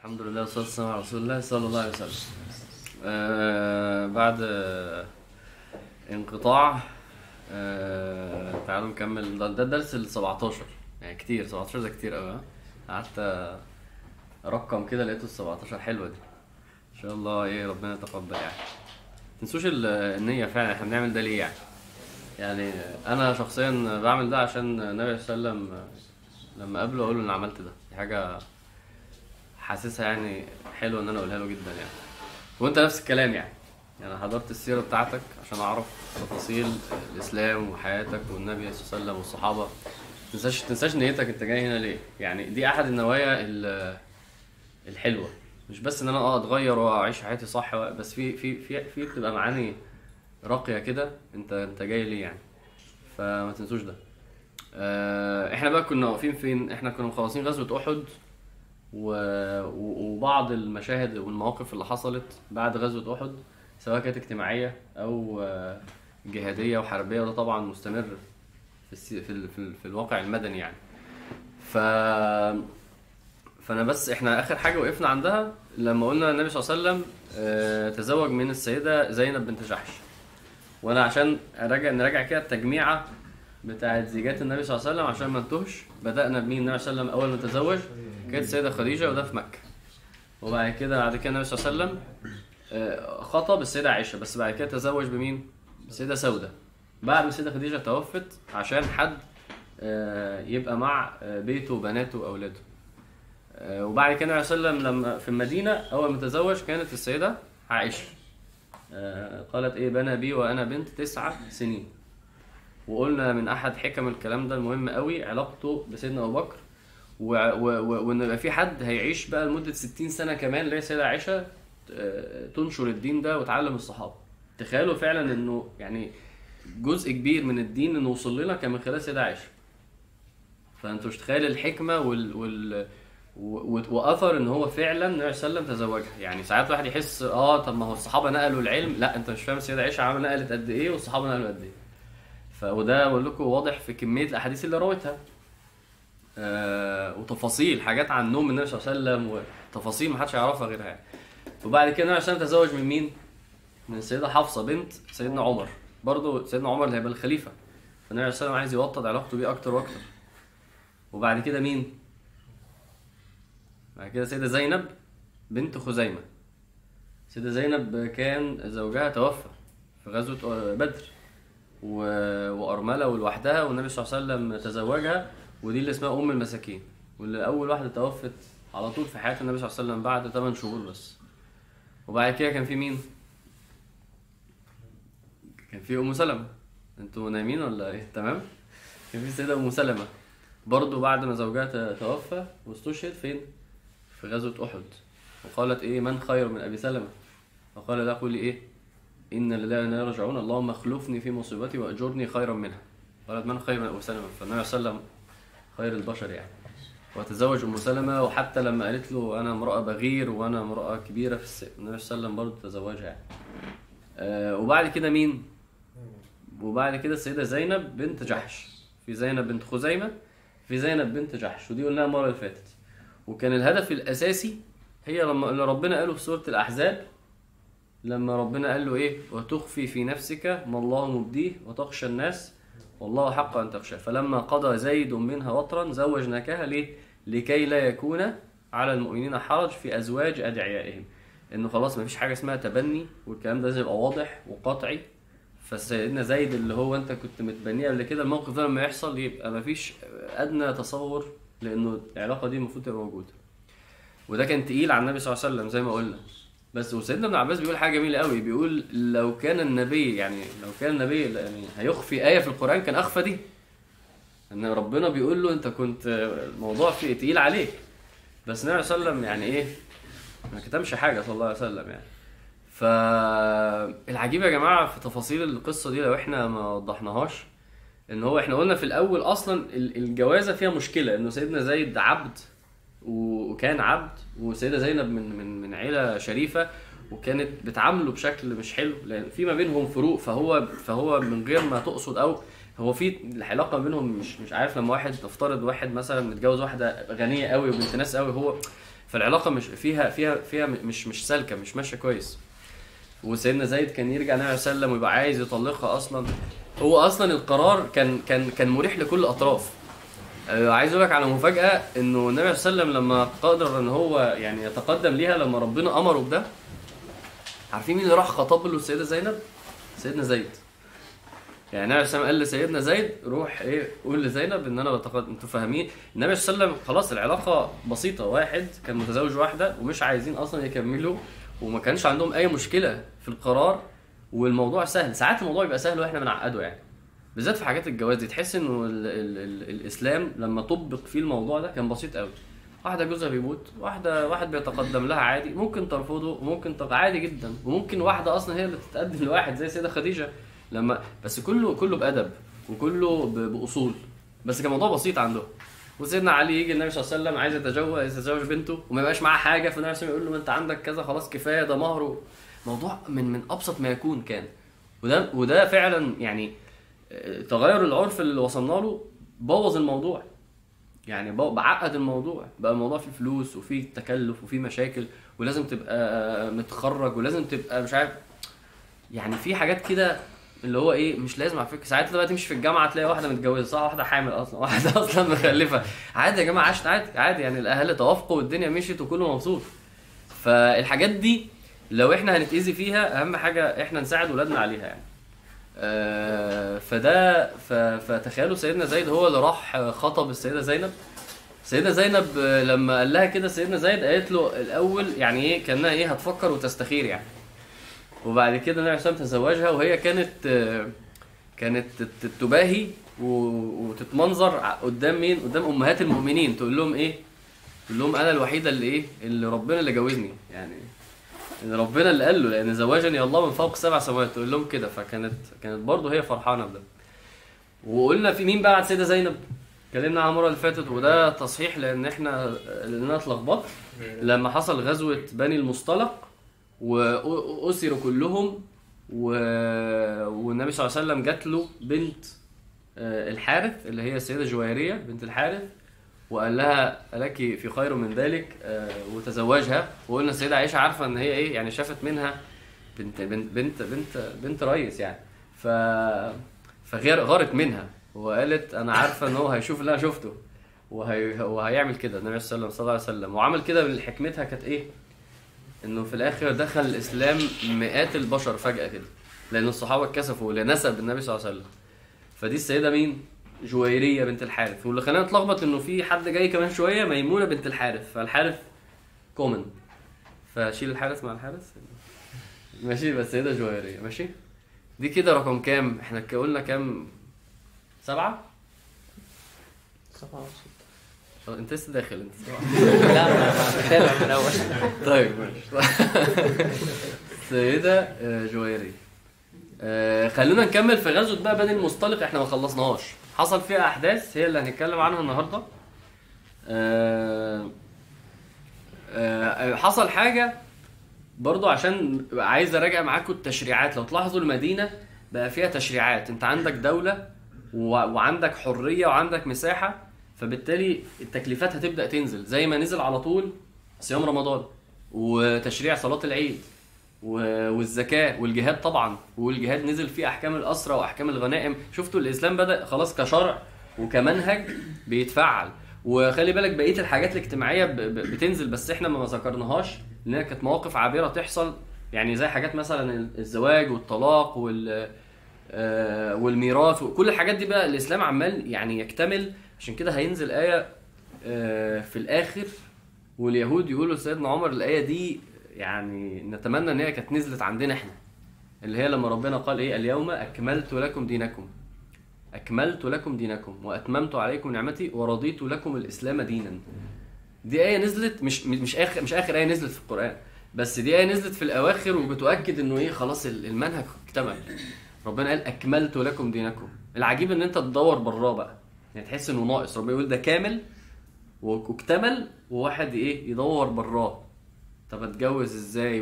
الحمد لله والصلاة والسلام على رسول الله صلى الله عليه وسلم. آه بعد آه انقطاع آه تعالوا نكمل. ده, الدرس ال 17 يعني كتير 17 ده كتير قوي؟ قعدت أرقم كده لقيته ال 17 حلوة دي. إن شاء الله إيه ربنا يتقبل يعني. تنسوش ال- النية فعلا إحنا بنعمل ده ليه يعني؟ يعني أنا شخصيا بعمل ده عشان النبي صلى الله عليه وسلم لما اقابله أقول له ان عملت ده. دي حاجة حاسسها يعني حلوة إن أنا أقولها له جدا يعني. وأنت نفس الكلام يعني. يعني حضرت السيرة بتاعتك عشان أعرف تفاصيل الإسلام وحياتك والنبي صلى الله عليه وسلم والصحابة. تنساش تنساش نيتك أنت جاي هنا ليه؟ يعني دي أحد النوايا ال- الحلوة. مش بس إن أنا آه أتغير وأعيش حياتي صح بس في في في في بتبقى معاني راقية كده انت أنت جاي ليه يعني. فما تنسوش ده. آه، إحنا بقى كنا واقفين فين؟ إحنا كنا مخلصين غزوة أحد. وبعض المشاهد والمواقف اللي حصلت بعد غزوة أحد سواء كانت اجتماعية أو آه، جهادية وحربية وده طبعا مستمر في السي... في, ال... في, ال... في الواقع المدني يعني. ف فأنا بس إحنا آخر حاجة وقفنا عندها لما قلنا النبي صلى الله عليه وسلم آه، تزوج من السيدة زينب بنت جحش. وأنا عشان أراجع نراجع كده التجميعة بتاعت زيجات النبي صلى الله عليه وسلم عشان ما نتوهش بدأنا بمين؟ النبي صلى الله عليه وسلم أول ما تزوج. كانت السيدة خديجة وده في مكة. وبعد كده بعد كده النبي صلى الله عليه وسلم آه، خطب السيدة عائشة بس بعد كده تزوج بمين؟ السيدة سودة. بعد ما السيدة خديجة توفت عشان حد آه، يبقى مع آه، بيته وبناته وأولاده. آه، وبعد كده النبي صلى الله عليه وسلم لما في المدينة أول ما تزوج كانت السيدة عائشة. آه، قالت إيه؟ بنى بي وأنا بنت تسع سنين. وقلنا من أحد حكم الكلام ده المهم قوي علاقته بسيدنا أبو بكر و... و... وإن يبقى في حد هيعيش بقى لمدة 60 سنة كمان اللي هي السيده عائشة آه، تنشر الدين ده وتعلم الصحابة. تخيلوا فعلا إنه يعني جزء كبير من الدين إنه وصل لنا كان من خلال السيده عائشة. فأنتوا مش تخيل الحكمة وال, وال... وأثر إن هو فعلا النبي صلى الله عليه وسلم تزوجها. يعني ساعات الواحد يحس آه طب ما هو الصحابة نقلوا العلم. لا أنت مش فاهم السيده عائشة عمل نقلت قد إيه والصحابة نقلوا قد إيه. ف... وده بقول لكم واضح في كمية الأحاديث اللي روتها آه، وتفاصيل حاجات عن نوم النبي صلى الله عليه وسلم وتفاصيل ما حدش يعرفها غيرها يعني. وبعد كده النبي صلى الله عليه وسلم تزوج من مين؟ من السيدة حفصة بنت سيدنا عمر برضه سيدنا عمر اللي هيبقى الخليفة فالنبي عليه وسلم عايز يوطد علاقته بيه أكتر وأكتر وبعد كده مين؟ بعد كده سيدة زينب بنت خزيمة سيدة زينب كان زوجها توفى في غزوة بدر و... وأرملة ولوحدها والنبي صلى الله عليه وسلم تزوجها ودي اللي اسمها أم المساكين واللي أول واحدة توفت على طول في حياة النبي صلى الله عليه وسلم بعد 8 شهور بس وبعد كده كان في مين؟ كان في أم سلمة أنتوا نايمين ولا إيه؟ تمام؟ كان في السيدة أم سلمة برضه بعد ما زوجها توفى واستشهد فين؟ في غزوة أحد وقالت إيه من خير من أبي سلمة؟ فقال لا قولي إيه؟ إن لله وإنا إليه راجعون اللهم اخلفني في مصيبتي وأجرني خيرا منها قالت من خير من أبو سلمة فالنبي صلى الله عليه وسلم خير البشر يعني. وتزوج أم سلمة وحتى لما قالت له أنا امرأة بغير وأنا امرأة كبيرة في السن النبي صلى الله عليه وسلم برضه تزوجها يعني. آه وبعد كده مين؟ وبعد كده السيدة زينب بنت جحش. في زينب بنت خزيمة في زينب بنت جحش ودي قلناها المرة اللي فاتت. وكان الهدف الأساسي هي لما اللي ربنا قاله في سورة الأحزاب لما ربنا قال له إيه؟ وتخفي في نفسك ما الله مبديه وتخشى الناس والله حق أن تخشى. فلما قضى زيد منها وطرا زوجناكها ليه؟ لكي لا يكون على المؤمنين حرج في أزواج أدعيائهم. إنه خلاص مفيش حاجة اسمها تبني والكلام ده لازم يبقى واضح وقطعي. فسيدنا زيد اللي هو أنت كنت متبنيه قبل كده الموقف ده لما يحصل يبقى مفيش أدنى تصور لأنه العلاقة دي المفروض تبقى موجودة. وده كان تقيل على النبي صلى الله عليه وسلم زي ما قلنا. بس وسيدنا ابن عباس بيقول حاجة جميلة قوي. بيقول لو كان النبي يعني لو كان النبي يعني هيخفي آية في القرآن كان أخفى دي. إن ربنا بيقول له أنت كنت الموضوع فيه تقيل عليك. بس النبي صلى الله عليه وسلم يعني إيه؟ ما كتمش حاجة صلى الله عليه وسلم يعني. فالعجيب يا جماعة في تفاصيل القصة دي لو إحنا ما وضحناهاش إن هو إحنا قلنا في الأول أصلا ال- الجوازة فيها مشكلة إنه سيدنا زيد عبد وكان عبد وسيدة زينب من من من عيلة شريفة وكانت بتعامله بشكل مش حلو لأن في ما بينهم فروق فهو فهو من غير ما تقصد أو هو في العلاقة بينهم مش مش عارف لما واحد نفترض واحد مثلا متجوز واحدة غنية قوي وبنت ناس قوي هو فالعلاقة مش فيها فيها فيها مش مش سالكة مش ماشية كويس. وسيدنا زيد كان يرجع النبي عليه وسلم ويبقى عايز يطلقها أصلا. هو أصلا القرار كان كان كان مريح لكل الاطراف عايز أقول لك على مفاجأة إنه النبي صلى الله عليه وسلم لما قدر إن هو يعني يتقدم ليها لما ربنا أمره بده عارفين مين اللي راح خطب له؟ السيدة زينب؟ سيدنا زيد. يعني النبي صلى الله عليه وسلم قال لسيدنا زيد روح إيه قول لزينب إن أنا بتقدم أنتوا فاهمين؟ النبي صلى الله عليه وسلم خلاص العلاقة بسيطة واحد كان متزوج واحدة ومش عايزين أصلا يكملوا وما كانش عندهم أي مشكلة في القرار والموضوع سهل. ساعات الموضوع يبقى سهل وإحنا بنعقده يعني. بالذات في حاجات الجواز دي تحس إنه ال ال ال الإسلام لما طبق فيه الموضوع ده كان بسيط قوي واحدة جوزها بيموت واحدة واحد بيتقدم لها عادي ممكن ترفضه وممكن تق... عادي جدا. وممكن واحدة أصلا هي اللي تتقدم لواحد زي السيدة خديجة. لما بس كله كله بأدب وكله ب... بأصول. بس كان الموضوع بسيط عندهم. وسيدنا علي يجي النبي صلى الله عليه وسلم عايز يتجوز يتزوج بنته وما يبقاش معاه حاجة فالنبي صلى الله عليه وسلم يقول له ما أنت عندك كذا خلاص كفاية ده مهر موضوع من من أبسط ما يكون كان. وده وده فعلا يعني تغير العرف اللي وصلنا له بوظ الموضوع. يعني بعقد الموضوع. بقى الموضوع فيه فلوس وفيه تكلف وفيه مشاكل ولازم تبقى متخرج ولازم تبقى مش عارف. يعني في حاجات كده اللي هو إيه مش لازم على فكرة. ساعات بقى تمشي في الجامعة تلاقي واحدة متجوزة صح؟ واحدة حامل أصلا واحدة أصلا مخلفة. عادي يا جماعة عشت عادي عادي. يعني الأهل توافقوا والدنيا مشيت وكله مبسوط. فالحاجات دي لو إحنا هنتأذي فيها أهم حاجة إحنا نساعد ولادنا عليها يعني. فده ف- فتخيلوا سيدنا زيد هو اللي راح خطب السيدة زينب. سيدة زينب آه، لما قال لها كده سيدنا زيد قالت له الأول يعني إيه كأنها إيه هتفكر وتستخير يعني. وبعد كده النبي عليه تزوجها وهي كانت آه، كانت تباهي وتتمنظر قدام مين؟ قدام أمهات المؤمنين. تقول لهم إيه؟ تقول لهم أنا الوحيدة اللي إيه؟ اللي ربنا اللي جوزني يعني. ربنا اللي قال له لأن زواجني الله من فوق سبع سماوات. تقول لهم كده فكانت كانت برضه هي فرحانة بده. وقلنا في مين بعد سيدة زينب؟ اتكلمنا عنها المرة اللي فاتت وده تصحيح لأن إحنا لأننا اتلخبطت. لما حصل غزوة بني المصطلق وأسروا كلهم و... والنبي صلى الله عليه وسلم جات له بنت آه، الحارث اللي هي السيدة جويريه بنت الحارث. وقال لها لك في خير من ذلك آه، وتزوجها. وقلنا السيدة عائشة عارفة إن هي إيه يعني شافت منها بنت بنت بنت بنت, بنت ريس يعني. ف فغير غارت منها. وقالت أنا عارفة إن هو هيشوف اللي أنا شفته وهي... وهيعمل كده. النبي صلى الله عليه وسلم. وعمل كده من حكمتها كانت إيه؟ إنه في الآخر دخل الإسلام مئات البشر فجأة كده. لأن الصحابة اتكسفوا لنسب النبي صلى الله عليه وسلم. فدي السيدة مين؟ جويرية بنت الحارث واللي خلانا نتلخبط إنه في حد جاي كمان شوية ميمونة بنت الحارث فالحارث كومن فشيل الحارث مع الحارث ماشي بس السيده جويرية ماشي دي كده رقم كام؟ إحنا قلنا كام؟ سبعة؟ سبعة وستة آه، أنت لسه داخل أنت. لا أنا بتابع من الأول طيب ماشي سيدة آه، جويرية آه، خلونا نكمل في غزوة بقى بني المصطلق إحنا ما خلصناهاش حصل فيها أحداث هي اللي هنتكلم عنها النهارده. آه، آه، حصل حاجة برضو عشان عايز أراجع معاكم التشريعات. لو تلاحظوا المدينة بقى فيها تشريعات. أنت عندك دولة و- وعندك حرية وعندك مساحة فبالتالي التكليفات هتبدأ تنزل. زي ما نزل على طول صيام رمضان وتشريع صلاة العيد. و- والزكاة والجهاد طبعا. والجهاد نزل فيه أحكام الأسرة وأحكام الغنائم. شفتوا الإسلام بدأ خلاص كشرع وكمنهج بيتفعل. وخلي بالك بقية الحاجات ب- بتنزل بس إحنا ما ذكرناهاش لأنها كانت مواقف عابرة تحصل. يعني زي حاجات مثلا الزواج والطلاق وال آه، والميراث وكل الحاجات دي بقى الإسلام عمال يعني يكتمل. عشان كده هينزل آية آه، في الآخر واليهود يقولوا لسيدنا عمر الآية دي يعني نتمنى إن هي كانت نزلت عندنا إحنا. اللي هي لما ربنا قال إيه؟ اليوم أكملت لكم دينكم. أكملت لكم دينكم وأتممت عليكم نعمتي ورضيت لكم الإسلام دينا. دي آية نزلت مش مش آخر مش آخر آية نزلت في القرآن. بس دي آية نزلت في الأواخر وبتؤكد إنه إيه؟ خلاص ال- المنهج اكتمل ربنا قال أكملت لكم دينكم. العجيب إن أنت تدور براه بقى. يعني تحس إنه ناقص. ربنا يقول ده كامل واكتمل وواحد إيه؟ يدور براه. طب اتجوز إزاي.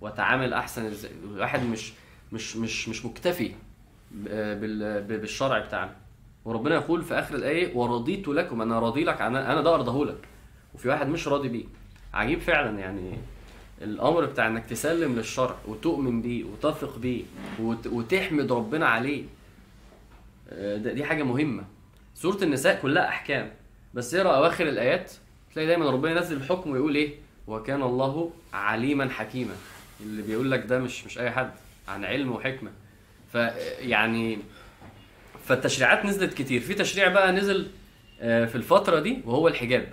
واتعامل احسن إزاي؟ الواحد مش مش مش مش مكتفي بالشرع بتاعنا. وربنا يقول في آخر الآية ورضيت لكم. أنا راضي لك أنا أنا ده أرضاه لك. وفي واحد مش راضي بيه. عجيب فعلا يعني الأمر بتاع إنك تسلم للشرع وتؤمن بيه وتثق بيه وت... وتحمد ربنا عليه. آه، دي حاجة مهمة. سورة النساء كلها أحكام. بس اقرأ أواخر الآيات تلاقي دايما ربنا ينزل الحكم ويقول إيه؟ وكان الله عليما حكيما. اللي بيقول لك ده مش مش أي حد عن علم وحكمة. فيعني فالتشريعات نزلت كتير. في تشريع بقى نزل آه، في الفترة دي وهو الحجاب.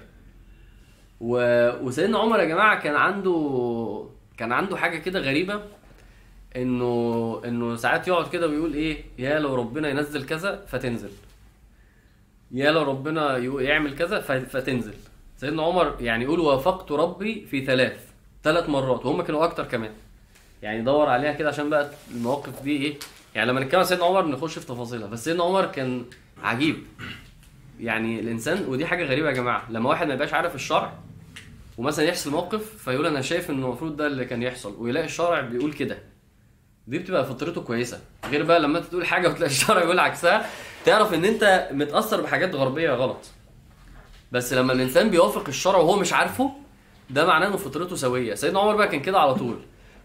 وسيدنا عمر يا جماعة كان عنده كان عنده حاجة كده غريبة انه إنه ساعات يقعد كده ويقول إيه يا لو ربنا ينزل كذا فتنزل. يا لو ربنا يعمل كذا فتنزل. سيدنا عمر يعني يقول وافقت ربي في ثلاث ثلاث مرات وهم كانوا أكتر كمان. يعني دور عليها كده عشان بقى المواقف دي إيه يعني لما نتكلم عن سيدنا عمر نخش في تفاصيلها. بس سيدنا عمر كان عجيب. يعني الإنسان ودي حاجة غريبة يا جماعة لما واحد ما يبقاش عارف الشرع ومثلا يحصل موقف فيقول أنا شايف ان المفروض ده اللي كان يحصل ويلاقي الشرع بيقول كده. دي بتبقى فطرته كويسة. غير بقى لما أنت تقول حاجة وتلاقي الشرع يقول عكسها تعرف إن أنت متأثر بحاجات غربية غلط. بس لما الإنسان بيوافق الشرع وهو مش عارفه ده معناه ان فطرته سوية. سيدنا عمر بقى كان كده على طول.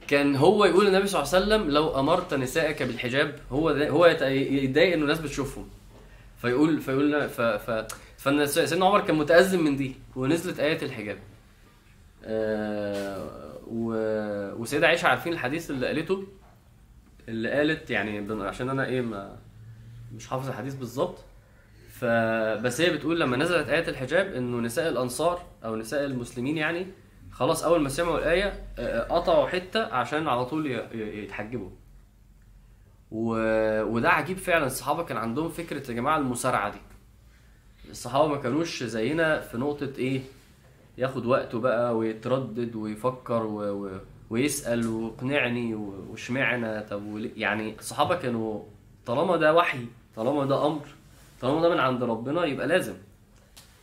كان هو يقول للنبي صلى الله عليه وسلم لو أمرت نسائك بالحجاب هو هو يت- يتضايق إنه الناس بتشوفهم فيقول فيقول ف ف فإن سيدنا عمر كان متأزم من دي ونزلت آية الحجاب. آه و... وسيدة عائشة عارفين الحديث اللي قالته؟ اللي قالت يعني عشان أنا إيه ما مش حافظ الحديث بالظبط. فبس هي بتقول لما نزلت آية الحجاب إنه نساء الأنصار أو نساء المسلمين يعني خلاص أول ما سمعوا الآية آه، قطعوا حتة عشان على طول يتحجبوا. و... وده عجيب فعلا. الصحابة كان عندهم فكرة يا جماعة المسارعه دي. الصحابة ما كانوش زينا في نقطة إيه ياخد وقته بقى ويتردد ويفكر و... و... ويسأل واقنعني واشمعنى؟ طب يعني الصحابة كانوا طالما ده وحي طالما ده أمر طالما ده من عند ربنا يبقى لازم.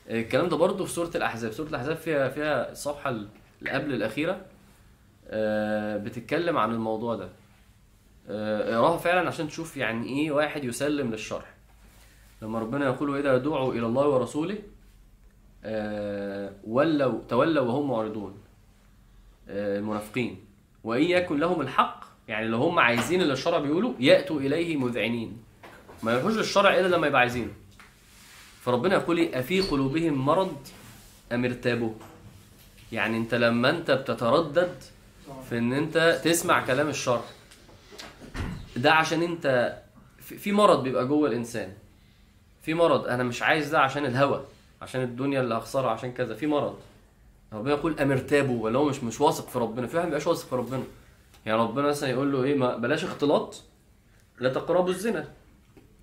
الكلام ده برضه في سورة الأحزاب. سورة الأحزاب فيها فيها الصفحه اللي قبل الأخيرة آه، بتتكلم عن الموضوع ده. آه، اقراها فعلا عشان تشوف يعني إيه واحد يسلم للشرع. لما ربنا يقول وإذا دعوا إلى الله ورسوله آه، ولوا تولوا وهم معرضون آه، المنافقين. وإن يكن لهم الحق يعني لو هم عايزين اللي الشرع بيقوله يأتوا إليه مذعنين. ما يروحوش للشرع إلا لما يبقى عايزينه. فربنا يقول إيه؟ أفي قلوبهم مرض أم ارتابوا يعني أنت لما أنت بتتردد في إن أنت تسمع كلام الشرع ده عشان أنت في مرض بيبقى جوه الإنسان. في مرض أنا مش عايز ده عشان الهوى عشان الدنيا اللي هخسرها عشان كذا. في مرض. ربنا يقول امرتابوا ولا هو مش مش واثق في ربنا. في واحد مبيبقاش واثق في ربنا. يعني ربنا مثلا يقول له إيه؟ ما بلاش اختلاط لا تقربوا الزنا.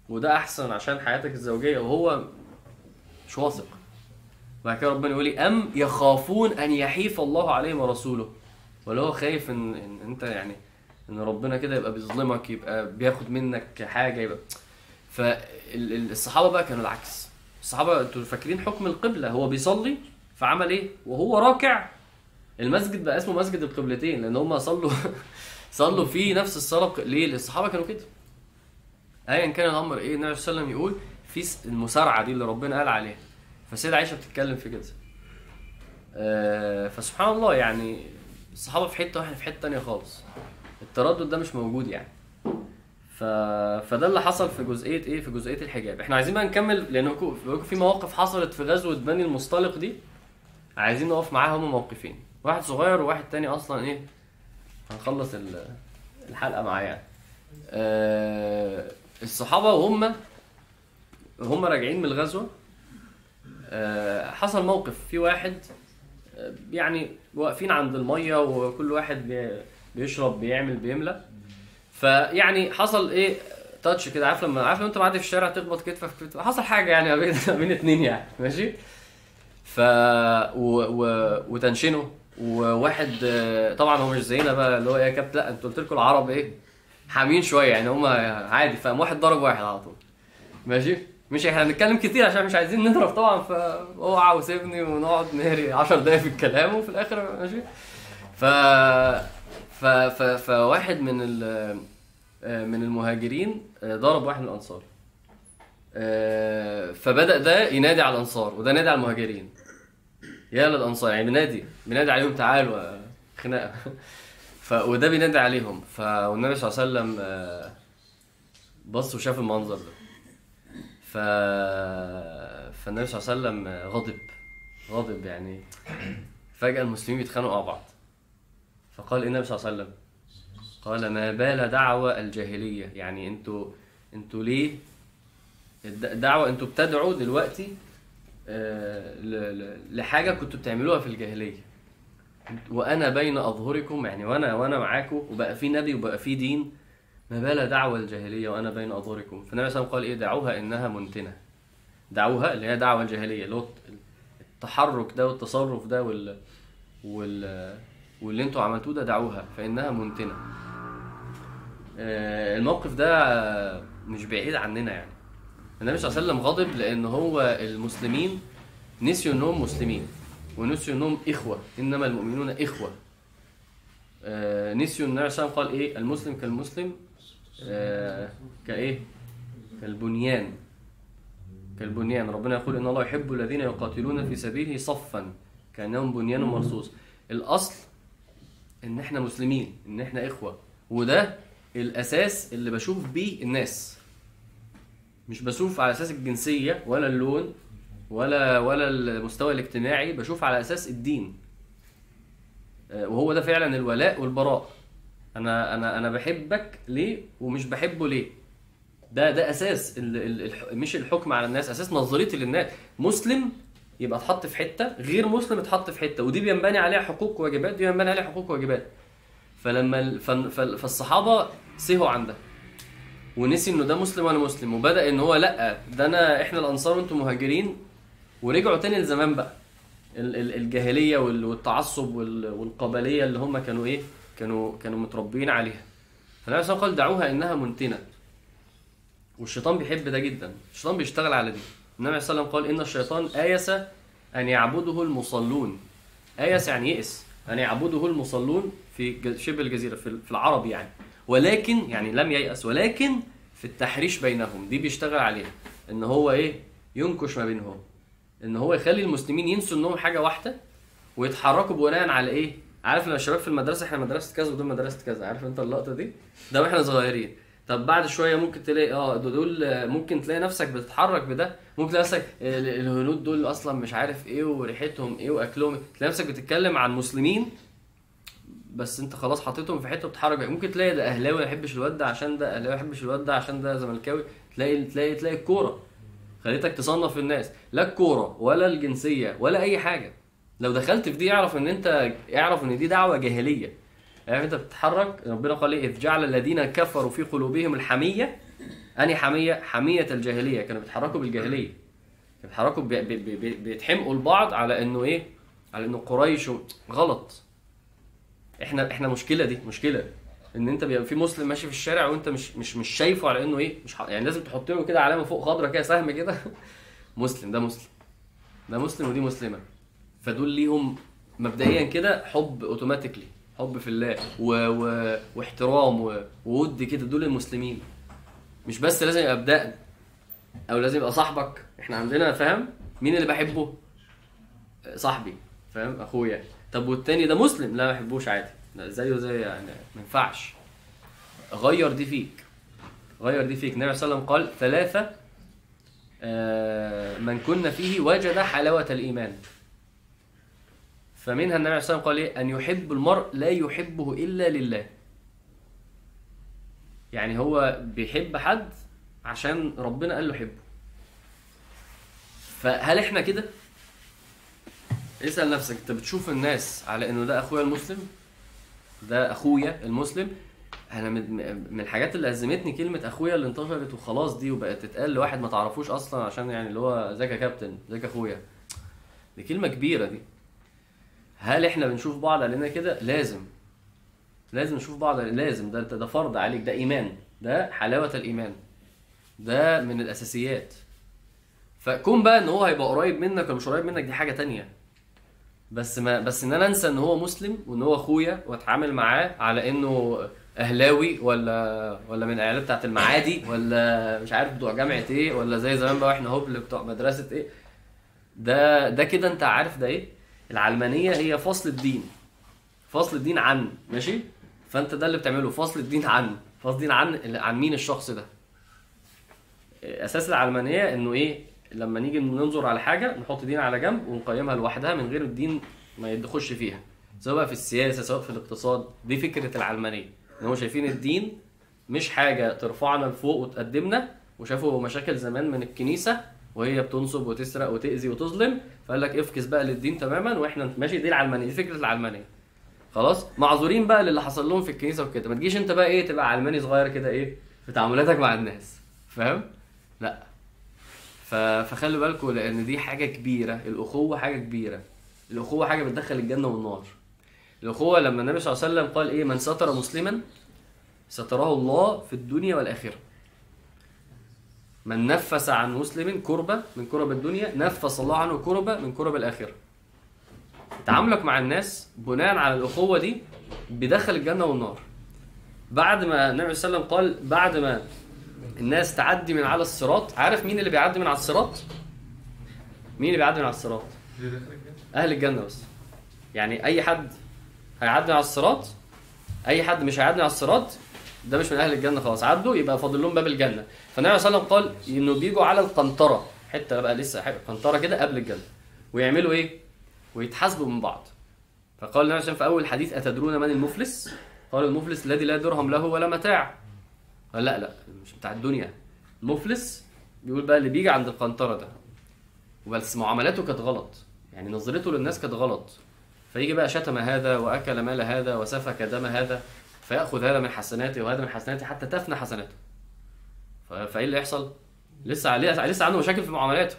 وده أحسن عشان حياتك الزوجية وهو مش واثق. بعد كده ربنا يقول لي أم يخافون أن يحيف الله عليهم ورسوله؟ ولا هو خايف إن, إن أنت يعني إن ربنا كده يبقى بيظلمك يبقى بياخد منك حاجة يبقى. فالصحابه بقى كانوا العكس. الصحابة أنتوا فاكرين حكم القبلة هو بيصلي فعمل إيه؟ وهو راكع. المسجد بقى اسمه مسجد القبلتين لأن هم صلوا صلوا فيه نفس الصلاه ليه؟ الصحابه كانوا كده. ايا كان الأمر إيه النبي صلى الله عليه وسلم يقول في المسارعه دي اللي ربنا قال عليها. فسيدة عائشة بتتكلم في كده. آه، فسبحان الله يعني الصحابة في حتة وإحنا في حتة تانية خالص. التردد ده مش موجود يعني. ف... فده اللي حصل في جزئية إيه في جزئية الحجاب. إحنا عايزين بقى نكمل لأن في- مواقف حصلت في غزوة بني المصطلق دي عايزين نقف معاها هما موقفين. واحد صغير وواحد تاني أصلا إيه هنخلص ال- الحلقة معاه يعني. آه، الصحابة وهم هم راجعين من الغزوة. آه، حصل موقف. في واحد آه، يعني واقفين عند المية وكل واحد بي- بيشرب بيعمل بيملى. فيعني حصل إيه تاتش كده. عارف لما عارف لما أنت معدي في الشارع تخبط كتفك في حصل حاجة يعني بين بين اتنين يعني. ماشي؟ ف و... و... وتنشنه وواحد آه، طبعا هو مش زينا بقى اللي هو إيه يا كابتن؟ لأ أنتوا قلت لكم العرب إيه؟ حامين شوية يعني هم عادي فقام واحد ضرب واحد على طول. ماشي؟ مش إحنا هنتكلم كتير عشان مش عايزين نضرب طبعا فأوعى وسيبني ونقعد نهري 10 دقايق في الكلام وفي الآخر ماشي؟ ف ف ف فواحد من ال من المهاجرين ضرب واحد من الأنصار. فبدأ ده ينادي على الأنصار وده نادي على المهاجرين. يا للأنصار يعني بينادي بينادي عليهم تعالوا خناقه ف وده بينادي عليهم. ف والنبي صلى الله عليه وسلم آه، بص وشاف المنظر ده. ف فالنبي صلى الله عليه وسلم آه، غضب. غضب يعني. فجأة المسلمين بيتخانقوا مع بعض. فقال إيه النبي صلى الله عليه وسلم؟ قال ما بال دعوة الجاهلية. يعني أنتوا أنتوا ليه؟ الد- دعوة أنتوا بتدعوا دلوقتي آه، لحاجة كنتوا بتعملوها في الجاهلية. وأنا بين أظهركم يعني وأنا وأنا معاكم وبقى في نبي وبقى في دين ما بال دعوة الجاهلية وأنا بين أظهركم. فالنبي صلى الله عليه وسلم قال إيه؟ دعوها إنها منتنة. دعوها اللي هي دعوة الجاهلية اللي هو التحرك ده والتصرف ده وال وال واللي أنتوا عملتوه ده دعوها فإنها منتنة. آه، الموقف ده مش بعيد عننا يعني. النبي صلى الله عليه وسلم غضب لأن هو المسلمين نسيوا إنهم مسلمين. ونسيوا انهم إخوة. إنما المؤمنون إخوة. آه، نسيوا النبي صلى الله عليه وسلم قال إيه؟ المسلم كالمسلم آه، كإيه؟ كالبنيان. كالبنيان. ربنا يقول إن الله يحب الذين يقاتلون في سبيله صفا كأنهم بنيان مرصوص. الأصل إن إحنا مسلمين إن إحنا إخوة. وده الأساس اللي بشوف بيه الناس. مش بشوف على أساس الجنسية ولا اللون ولا ولا المستوى الاجتماعي بشوف على أساس الدين. آه، وهو ده فعلا الولاء والبراء. أنا أنا أنا بحبك ليه ومش بحبه ليه؟ ده ده أساس ال ال الح- مش الحكم على الناس أساس نظريتي للناس. مسلم يبقى اتحط في حتة غير مسلم اتحط في حتة. ودي بينبني عليها حقوق وواجبات دي بينبني عليها حقوق وواجبات. فلما فالصحابة سهوا عن ده ونسي إنه ده مسلم وأنا مسلم وبدأ إن هو لأ ده أنا إحنا الأنصار وأنتم مهاجرين. ورجعوا تاني لزمان بقى. ال- ال- الجاهلية وال- والتعصب وال- والقبلية اللي هم كانوا إيه؟ كانوا كانوا متربيين عليها. فالنبي صلى الله عليه وسلم قال دعوها إنها منتنة. والشيطان بيحب ده جدا. الشيطان بيشتغل على دي. النبي صلى الله عليه وسلم قال إن الشيطان آيس أن يعبده المصلون. آيس يعني يئس أن يعبده المصلون في شبه الجزيرة في العرب يعني. ولكن يعني لم ييأس ولكن في التحريش بينهم. دي بيشتغل عليها. إن هو إيه؟ ينكش ما بينهم. إن هو يخلي المسلمين ينسوا إنهم حاجة واحدة ويتحركوا بناء على إيه؟ عارف لما الشباب في المدرسة إحنا مدرسة كذا ودول مدرسة كذا عارف أنت اللقطة دي؟ ده وإحنا صغيرين. طب بعد شوية ممكن تلاقي آه دول ممكن تلاقي نفسك بتتحرك بده ممكن تلاقي نفسك آه، الهنود دول أصلا مش عارف إيه وريحتهم إيه وأكلهم إيه. تلاقي نفسك بتتكلم عن مسلمين بس أنت خلاص حطيتهم في حتة بتتحرك. ممكن تلاقي ده أهلاوي ما يحبش الواد ده عشان ده أهلاوي ما يحبش الواد ده عشان ده زملكاوي. تلاقي تلاقي تلاقي الكوره خليتك تصنف الناس لا الكورة ولا الجنسية ولا أي حاجة. لو دخلت في دي اعرف إن أنت اعرف إن دي دعوة جاهلية. عارف أنت بتتحرك؟ ربنا قال إيه؟ إذ جعل الذين كفروا في قلوبهم الحمية. أني حمية حمية الجاهلية. كانوا بيتحركوا بالجاهلية. كانوا بيتحركوا بي بي بي بي- بيتحمقوا لبعض على إنه إيه؟ على إنه قريش غلط. إحنا إحنا مشكلة دي مشكلة. إن أنت بيبقى في مسلم ماشي في الشارع وأنت مش مش مش شايفه على إنه إيه مش. يعني لازم تحط له كده علامة فوق خضرة كده سهم كده. مسلم ده مسلم. ده مسلم ودي مسلمة. فدول ليهم مبدئيا كده حب اوتوماتيكلي حب في الله و... و... واحترام و... وود كده دول المسلمين. مش بس لازم يبقى بدقن أو لازم يبقى صاحبك. إحنا عندنا فاهم؟ مين اللي بحبه؟ صاحبي فاهم؟ أخويا. طب والتاني ده مسلم؟ لا ما بحبوش عادي. زيه زي يعني ما ينفعش. غير دي فيك. غير دي فيك. النبي صلى الله عليه وسلم قال ثلاثة آه، من كنا فيه وجد حلاوة الإيمان. فمنها النبي صلى الله عليه وسلم قال إيه؟ أن يحب المرء لا يحبه إلا لله. يعني هو بيحب حد عشان ربنا قال له حبه. فهل إحنا كده؟ اسأل نفسك أنت بتشوف الناس على إنه ده أخويا المسلم؟ ده أخويا المسلم. أنا من الحاجات اللي ازمتني كلمة أخويا اللي انتشرت وخلاص دي وبقت تتقال لواحد ما تعرفوش أصلا عشان يعني اللي هو إزيك يا كابتن؟ إزيك يا أخويا؟ دي كلمة كبيرة دي. هل إحنا بنشوف بعض علينا كده؟ لازم. لازم نشوف بعض لازم. ده ده فرض عليك. ده إيمان. ده حلاوة الإيمان. ده من الأساسيات. فكون بقى إن هو هيبقى قريب منك ولا مش قريب منك دي حاجة تانية. بس ما بس إن أنا أنسى إن هو مسلم وإن هو أخويا وأتعامل معاه على إنه أهلاوي ولا ولا من العيال بتاعت المعادي ولا مش عارف بتوع جامعة إيه ولا زي زمان بقى وإحنا هبل بتوع مدرسة إيه ده ده كده أنت عارف ده إيه؟ العلمانية هي فصل الدين. فصل الدين عن ماشي؟ فأنت ده اللي بتعمله فصل الدين عن. فصل الدين عن عن مين الشخص ده؟ أساس العلمانية إنه إيه؟ لما نيجي ننظر على حاجة نحط دين على جنب ونقيمها لوحدها من غير الدين ما يدخلش فيها. سواء بقى في السياسة سواء في الاقتصاد دي فكرة العلمانية. إن هم شايفين الدين مش حاجة ترفعنا لفوق وتقدمنا وشافوا مشاكل زمان من الكنيسة وهي بتنصب وتسرق وتأذي وتظلم فقال لك افكس بقى للدين تماما وإحنا ماشي دي العلمانية دي فكرة العلمانية. خلاص؟ معذورين بقى للي حصل لهم في الكنيسة وكده. ما تجيش انت بقى إيه تبقى علماني صغير كده إيه في تعاملاتك مع الناس. فاهم؟ لا. فخلوا بالكم لأن دي حاجة كبيرة. الأخوة حاجة كبيرة. الأخوة حاجة بتدخل الجنة والنار. الأخوة لما النبي صلى الله عليه وسلم قال إيه؟ من ستر مسلما ستره الله في الدنيا والآخرة. من نفس عن مسلم كربة من كرب الدنيا نفس الله عنه كربة من كرب الآخرة. تعاملك مع الناس بناء على الأخوة دي بيدخل الجنة والنار. بعد ما النبي صلى الله عليه وسلم قال بعد ما الناس تعدي من على الصراط. عارف مين اللي بيعدي من على الصراط؟ مين اللي بيعدي من على الصراط؟ أهل الجنة بس. يعني أي حد هيعدي على الصراط أي حد مش هيعدي على الصراط ده مش من أهل الجنة خلاص. عدوا يبقى فاضل لهم باب الجنة. فالنبي صلى الله عليه وسلم قال إنه بيجوا على القنطرة. حتة بقى لسه قنطرة كده قبل الجنة. ويعملوا إيه؟ ويتحاسبوا من بعض. فقال النبي صلى الله عليه وسلم في أول حديث أتدرون من المفلس؟ قال المفلس الذي لا درهم له ولا متاع. لا لا مش بتاع الدنيا. المفلس بيقول بقى اللي بيجي عند القنطرة ده. بس معاملاته كانت غلط. يعني نظرته للناس كانت غلط. فيجي بقى شتم هذا وأكل مال هذا وسفك دم هذا فيأخذ هذا من حسناته وهذا من حسناته حتى تفنى حسناته. فإيه اللي يحصل؟ لسه عليه لسه عنده مشاكل في معاملاته.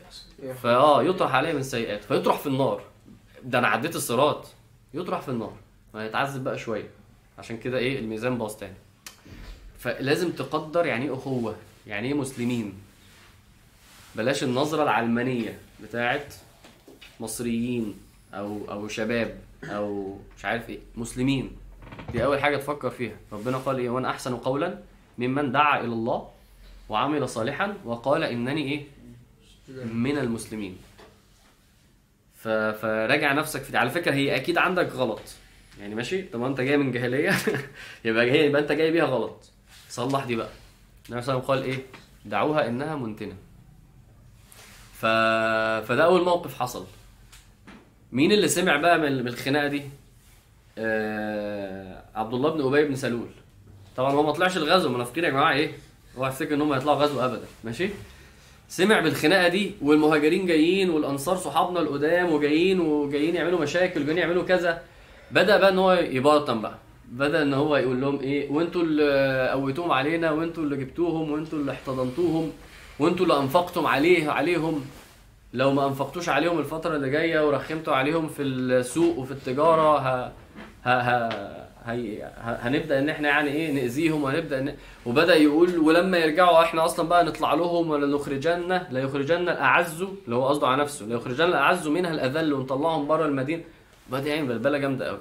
فاه يطرح عليه من سيئات فيطرح في النار. ده أنا عديت الصراط. يطرح في النار. وهيتعذب بقى شوية. عشان كده إيه الميزان باظ تاني. فلازم تقدر يعني إيه اخوه يعني إيه مسلمين. بلاش النظرة العلمانية بتاعت مصريين أو أو شباب أو مش عارف إيه مسلمين. دي اول حاجة تفكر فيها. ربنا قال إيه؟ وأنا أحسن قولا ممن دعا إلى الله وعمل صالحا وقال إنني إيه؟ من المسلمين. فراجع نفسك في دي. على فكرة هي أكيد عندك غلط. يعني ماشي؟ طب أنت جاي من جاهلية؟ يبقى جاي يبقى أنت جاي بيها غلط. صلح دي بقى. النبي صلى الله عليه وسلم قال إيه؟ دعوها إنها منتنة. ف... فده أول موقف حصل. مين اللي سمع بقى من الخناقة دي؟ آه... عبد الله بن أبي بن سلول. طبعا هو ما طلعش الغزو. منافقين يا جماعة إيه؟ هو هيفتكر إن هم هيطلعوا غزو ابدا. ماشي؟ سمع بالخناقة دي والمهاجرين جايين والأنصار صحابنا القدام وجايين وجايين يعملوا مشاكل وجايين يعملوا كذا. بدأ بقى إن هو يبرطم بقى. بدأ إن هو يقول لهم إيه وأنتوا اللي قويتوهم علينا وأنتوا اللي جبتوهم وأنتوا اللي احتضنتوهم وأنتوا اللي أنفقتم عليه عليهم. لو ما أنفقتوش عليهم الفترة اللي جاية ورخمتوا عليهم في السوق وفي التجارة ه... ه... ه... هي... هنبدأ إن إحنا يعني إيه نأذيهم وهنبدأ ان... وبدأ يقول ولما يرجعوا إحنا أصلا بقى نطلع لهم ولا نخرجن لا يخرجن الأعز اللي هو قصده على نفسه لا يخرجن الأعز منها الأذل ونطلعهم بره المدينة. بدأ يعمل بلبلة جامدة قوي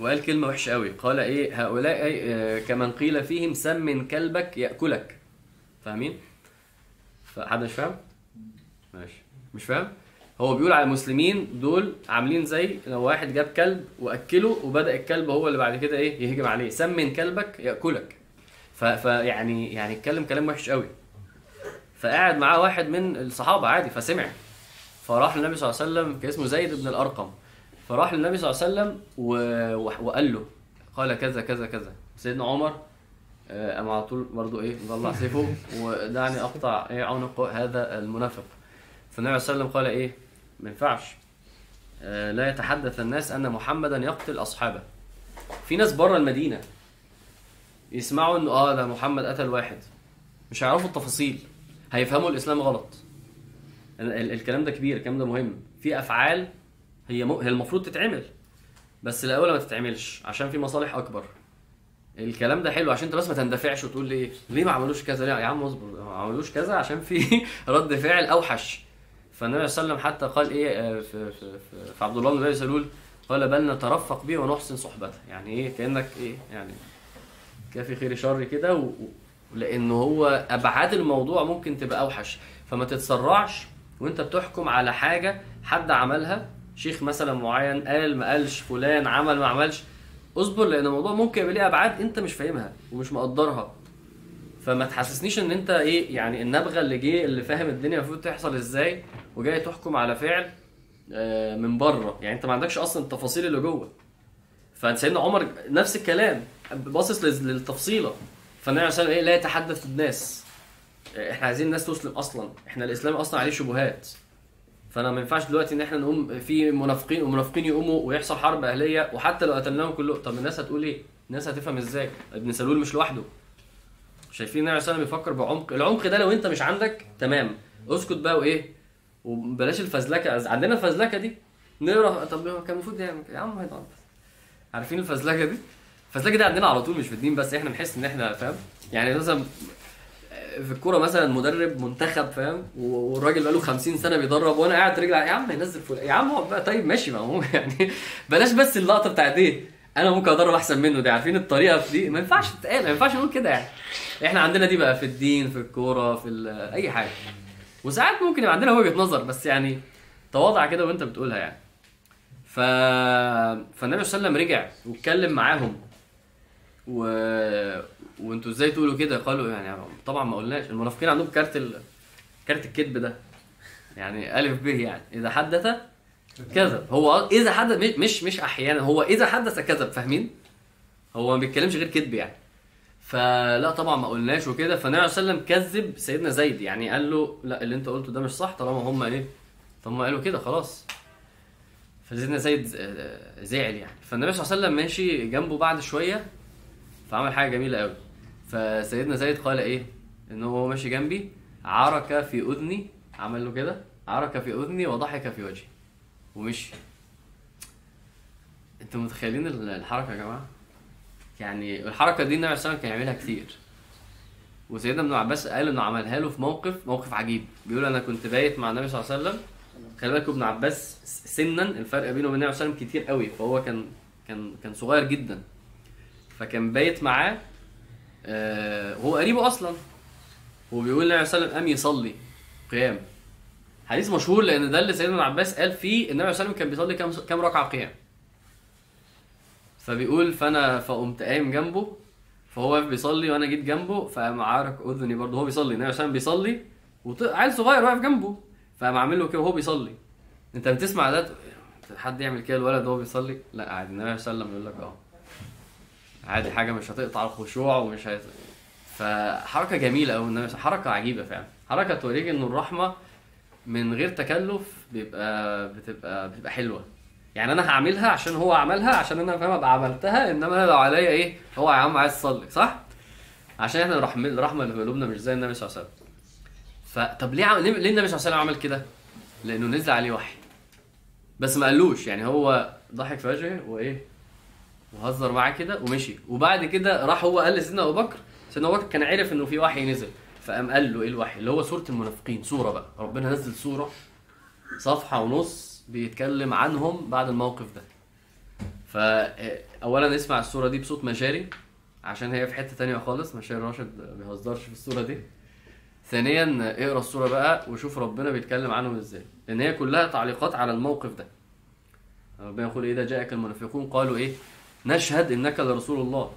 وقال كلمة وحشة قوي. قال إيه؟ هؤلاء آه، كمن قيل فيهم سمن كلبك يأكلك. فاهمين؟ فحد مش فاهم؟ ماشي. مش فاهم؟ هو بيقول على المسلمين دول عاملين زي لو واحد جاب كلب وأكله وبدأ الكلب هو اللي بعد كده إيه؟ يهجم عليه. سمن كلبك يأكلك. فيعني يعني اتكلم كلام وحش قوي. فقعد معاه واحد من الصحابة عادي فسمع. فراح للنبي صلى الله عليه وسلم كان اسمه زيد بن الأرقم. فراح للنبي صلى الله عليه وسلم و... و... وقال له قال كذا كذا كذا. سيدنا عمر آه، قام على طول برضه إيه مطلع سيفه ودعني أقطع إيه عنق هذا المنافق. فالنبي صلى الله عليه وسلم قال إيه ما ينفعش. آه، لا يتحدث الناس أن محمدا يقتل أصحابه. في ناس بره المدينة يسمعوا إنه آه ده محمد قتل واحد. مش هيعرفوا التفاصيل. هيفهموا الإسلام غلط. الكلام ده كبير الكلام ده مهم. في أفعال هي م... هي المفروض تتعمل بس الأول ما تتعملش عشان في مصالح أكبر. الكلام ده حلو عشان انت بس ما تندفعش وتقول لي ليه ما عملوش كذا؟ ليه يا عم اصبر ما عملوش كذا عشان في رد فعل أوحش. فالنبي صلى الله عليه وسلم حتى قال إيه آه، في في في, في عبد الله بن أبي سلول قال بل نترفق به ونحسن صحبته. يعني إيه؟ كأنك إيه؟ يعني كافي خير شر كده و... هو أبعاد الموضوع ممكن تبقى أوحش. فما تتسرعش وانت بتحكم على حاجة حد عملها شيخ مثلا معين قال ما قالش فلان عمل ما عملش اصبر لأن الموضوع ممكن يبقى ليه أبعاد انت مش فاهمها ومش مقدرها. فما تحسسنيش إن انت إيه يعني النبغة اللي جه اللي فاهم الدنيا المفروض تحصل إزاي وجاي تحكم على فعل آه، من بره. يعني انت ما عندكش أصلا التفاصيل اللي جوه. فسيدنا عمر نفس الكلام باصص لل- للتفصيلة. فالنبي عليه إيه لا يتحدث الناس. إحنا عايزين الناس تسلم أصلا. إحنا الإسلام أصلا عليه شبهات. فأنا ما ينفعش دلوقتي إن إحنا نقوم في منافقين ومنافقين يقوموا ويحصل حرب أهلية وحتى لو قتلناهم كلهم. طب الناس هتقول إيه؟ الناس هتفهم إزاي؟ ابن سلول مش لوحده. شايفين النبي عليه بيفكر بعمق. العمق ده لو أنت مش عندك تمام. اسكت بقى وإيه؟ وبلاش الفزلكة. عندنا الفزلكة دي؟ نقرأ. طب كان المفروض يعمل. يا عم هيدا عارفين الفزلكة دي؟ الفزلكة دي عندنا على طول مش في الدين بس إحنا نحس إن إحنا فاهم؟ يعني مثلا في الكورة مثلا مدرب منتخب فاهم؟ والراجل بقاله 50 سنة بيدرب وأنا قاعد على- يا عم ينزل فلان يا عم هو بقى طيب ماشي ما هو يعني بلاش بس اللقطة بتاعت إيه؟ أنا ممكن أدرب أحسن منه. دي عارفين الطريقة في دي؟ ما ينفعش تتقال ما ينفعش نقول كده يعني. إحنا عندنا دي بقى في الدين في الكورة في أي حاجة. وساعات ممكن يبقى عندنا وجهة نظر بس يعني تواضع كده وأنت بتقولها يعني. ف فالنبي صلى الله عليه وسلم رجع واتكلم معاهم و... وانتوا إزاي تقولوا كده؟ قالوا يعني طبعا ما قلناش. المنافقين عندهم كارت ال... كارت الكذب ده. يعني ألف ب يعني. إذا حدث كذب. هو إذا حدث مش- مش أحيانا. هو إذا حدث كذب فاهمين؟ هو ما بيتكلمش غير كذب يعني. فلا طبعا ما قلناش وكده. فالنبي عليه وسلم كذب سيدنا زيد. يعني قال له لا اللي انت قلته ده مش صح طالما هم إيه؟ طب ما قالوا كده خلاص. فسيدنا زيد آه، زعل يعني. فالنبي صلى الله عليه وسلم ماشي جنبه بعد شوية. فعمل حاجة جميلة قوي. فسيدنا زيد قال إيه؟ إن هو ماشي جنبي عرك في أذني عمل له كده عرك في أذني وضحك في وجهي ومشي. أنتوا متخيلين ال- الحركة يا جماعة؟ يعني الحركة دي النبي عليه كان يعملها كتير. وسيدنا ابن عباس قال إنه عملها له في موقف موقف عجيب. بيقول أنا كنت بايت مع النبي صلى الله عليه وسلم. خلي بالكم ابن عباس سنا الفرق بينه وبين النبي صلى الله عليه وسلم كتير قوي. فهو كان كان كان صغير جدا. فكان بايت معاه آه هو قريبه أصلا. وبيقول النبي صلى الله عليه وسلم قام يصلي؟ قيام. حديث مشهور لأن ده اللي سيدنا ابن عباس قال فيه النبي صلى الله عليه وسلم كان بيصلي كام كام ركعة قيام. فبيقول فأنا فقمت قايم جنبه فهو واقف بيصلي وأنا جيت جنبه فقام عارك أذني برضه هو بيصلي. النبي صلى الله عليه وسلم بيصلي وعيل صغير واقف جنبه فقام عامل له كده وهو بيصلي. أنت بتسمع ده؟ حد يعمل كده؟ الولد وهو بيصلي؟ لا عادي. النبي صلى الله عليه وسلم يقول لك آه. عادي حاجة مش هتقطع الخشوع ومش هت... فحركة جميلة النبي حركة عجيبة فعلا. حركة توريك ان الرحمة من غير تكلف بيبقى بتبقى بتبقى حلوة. يعني أنا هعملها عشان هو عملها عشان أنا فاهم ابقى عملتها إنما أنا لو عليا إيه هو يا عم عايز تصلي صح؟ عشان إحنا الرحمه الرحمة اللي في قلوبنا مش زي النبي صلى الله عليه وسلم. فطب ليه عم... ليه النبي صلى الله عليه وسلم عمل كده؟ لأنه نزل عليه وحي. بس ما قالوش يعني هو ضحك في وجهه وإيه؟ وهزر معاه كده ومشي. وبعد كده راح هو قال لسيدنا أبو بكر سيدنا أبو بكر كان عارف إنه في وحي نزل فقام قال له إيه الوحي؟ اللي هو سورة المنافقين سورة بقى. ربنا نزل سورة صفحة ونص بيتكلم عنهم بعد الموقف ده. فاولا اسمع السورة دي بصوت مشاري عشان هي في حتة تانية خالص مشاري راشد ما بيهزرش في السورة دي. ثانيا اقرأ السورة بقى وشوف ربنا بيتكلم عنهم إزاي. لأن هي كلها تعليقات على الموقف ده. ربنا يقول اذا جاءك المنافقون. قالوا إيه؟ نشهد إنك لرسول الله.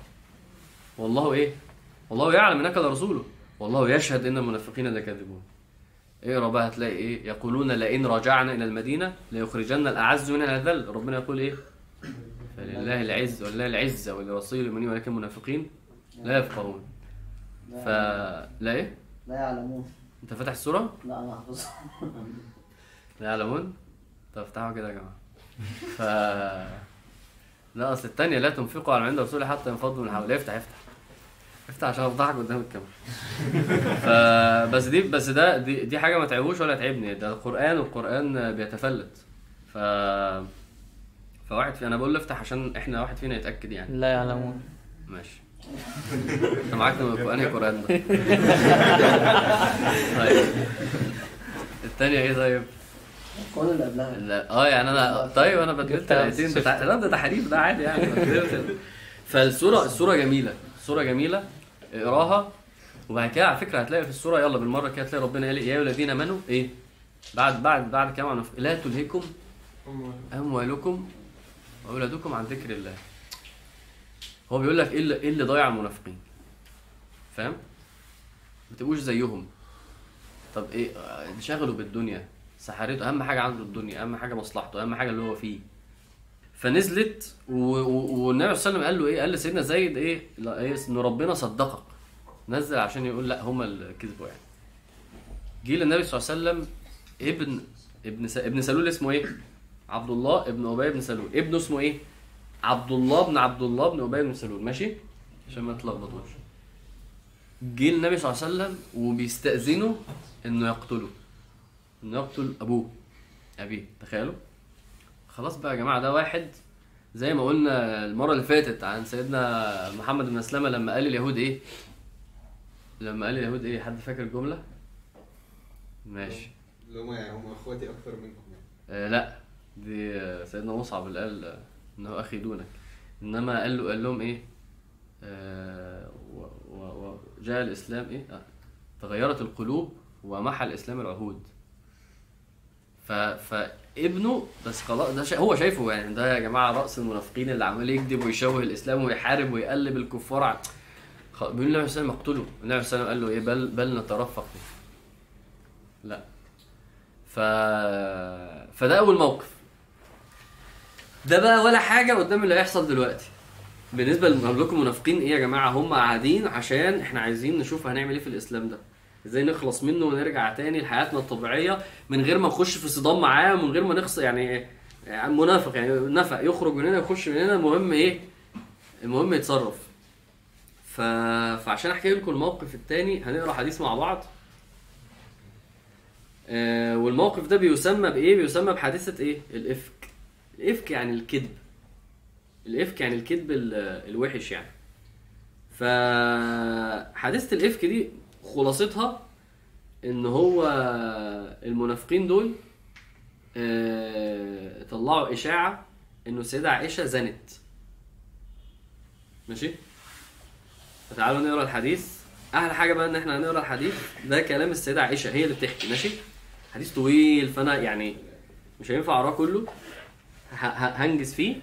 والله إيه؟ والله يعلم إنك لرسوله. والله يشهد إن المنافقين لكاذبون. اقرا بقى هتلاقي إيه؟ يقولون لئن رجعنا إلى المدينة ليخرجن الأعز منها الأذل. ربنا يقول إيه؟ فلله العز ولله العزه ولرسوله المؤمنين ولكن المنافقين لا يفقهون. فلا إيه؟ لا يعلمون. أنت فاتح السورة؟ لا أنا حافظها لا يعلمون؟ طب افتحوا كده يا جماعة. ف لا أصل الثانية لا تنفقوا على عند رسوله حتى ينفضوا من حوله افتح افتح. افتح عشان أفضحك قدام الكاميرا. ف بس دي بس ده دي, دي حاجة ما تعبوش ولا تعبني. ده القرآن والقرآن بيتفلت. ف فواحد في أنا بقول له افتح عشان إحنا واحد فينا يتأكد يعني. لا يعلمون. ماشي. انت معاك أنهي قرآن ده؟ طيب. الثانية إيه طيب؟ اللي قبلها. لا آه يعني أنا طيب أنا بدلت بتاع لا ده تحريف ده عادي يعني. فالصوره الصورة جميلة. الصورة جميلة. اقراها. وبعد كده على فكرة هتلاقي في الصورة يلا بالمرة كده هتلاقي ربنا قال يا ايها الذين آمنوا إيه؟ بعد بعد بعد كلام عن المنافقين لا تلهكم. أموالكم وأولادكم عن ذكر الله. هو بيقول لك إيه اللي إيه اللي ضيع المنافقين؟ فاهم؟ ما تبقوش زيهم. طب إيه؟ آه، انشغلوا بالدنيا. سحرته. أهم حاجة عنده الدنيا أهم حاجة مصلحته أهم حاجة اللي هو فيه. فنزلت والنبي صلى الله عليه وسلم قال له إيه؟ قال لسيدنا زيد إيه؟ لا إيه؟ إن ربنا صدقك. نزل عشان يقول لا هما اللي كذبوا يعني. جه للنبي صلى الله عليه وسلم ابن ابن. ابن سلول اسمه إيه؟ عبد الله ابن أبي بن سلول. ابنه اسمه إيه؟ عبد الله بن عبد الله بن أبي بن سلول. ماشي؟ عشان ما تلخبطوش. جه النبي صلى الله عليه وسلم وبيستأذنه إنه يقتله. انه يقتل أبوه. ابيه تخيلوا. خلاص بقى يا جماعة ده واحد زي ما قلنا المرة اللي فاتت عن سيدنا محمد بن مسلمه لما قال اليهود إيه؟ لما قال اليهود إيه؟ حد فاكر الجملة؟ ماشي. اللي هم يعني هم إخواتي أكتر منكم يعني. آه لا. دي سيدنا مصعب اللي قال إنه أخي دونك. إنما قال له قال لهم إيه؟ آه وجاء الإسلام إيه؟ آه تغيرت القلوب ومحى الإسلام العهود. ف فابنه بس خلاص ده شا... هو شايفه يعني ده يا جماعة رأس المنافقين اللي عمال يكذب ويشوه الإسلام ويحارب ويقلب الكفار خ... بيقول النبي صلى الله عليه وسلم النبي صلى قال له إيه بل بل نترفق. به لا. ف فده أول موقف. ده بقى ولا حاجة قدام اللي هيحصل دلوقتي. بالنسبة لمملوك المنافقين إيه يا جماعة؟ هم قاعدين عشان إحنا عايزين نشوف هنعمل إيه في الإسلام ده. إزاي نخلص منه ونرجع تاني لحياتنا الطبيعية من غير ما نخش في صدام معاه ومن غير ما نخسر يعني يعني منافق يعني نفق يخرج من هنا يخش من هنا المهم إيه؟ المهم يتصرف. ف... فعشان احكي لكم الموقف التاني هنقرأ حديث مع بعض. آه، والموقف ده بيسمى بإيه؟ بيسمى بحادثة إيه؟ الإفك. الإفك يعني الكذب. الإفك يعني الكذب ال- الوحش يعني. فحادثه الإفك دي خلاصتها إن هو المنافقين دول آه، طلعوا إشاعة إنه السيدة عائشة زنت. ماشي؟ فتعالوا نقرأ الحديث. أحلى حاجة بقى إن إحنا هنقرأ الحديث ده كلام السيدة عائشة هي اللي بتحكي ماشي؟ حديث طويل فأنا يعني مش هينفع أقرأه كله. هنجز فيه.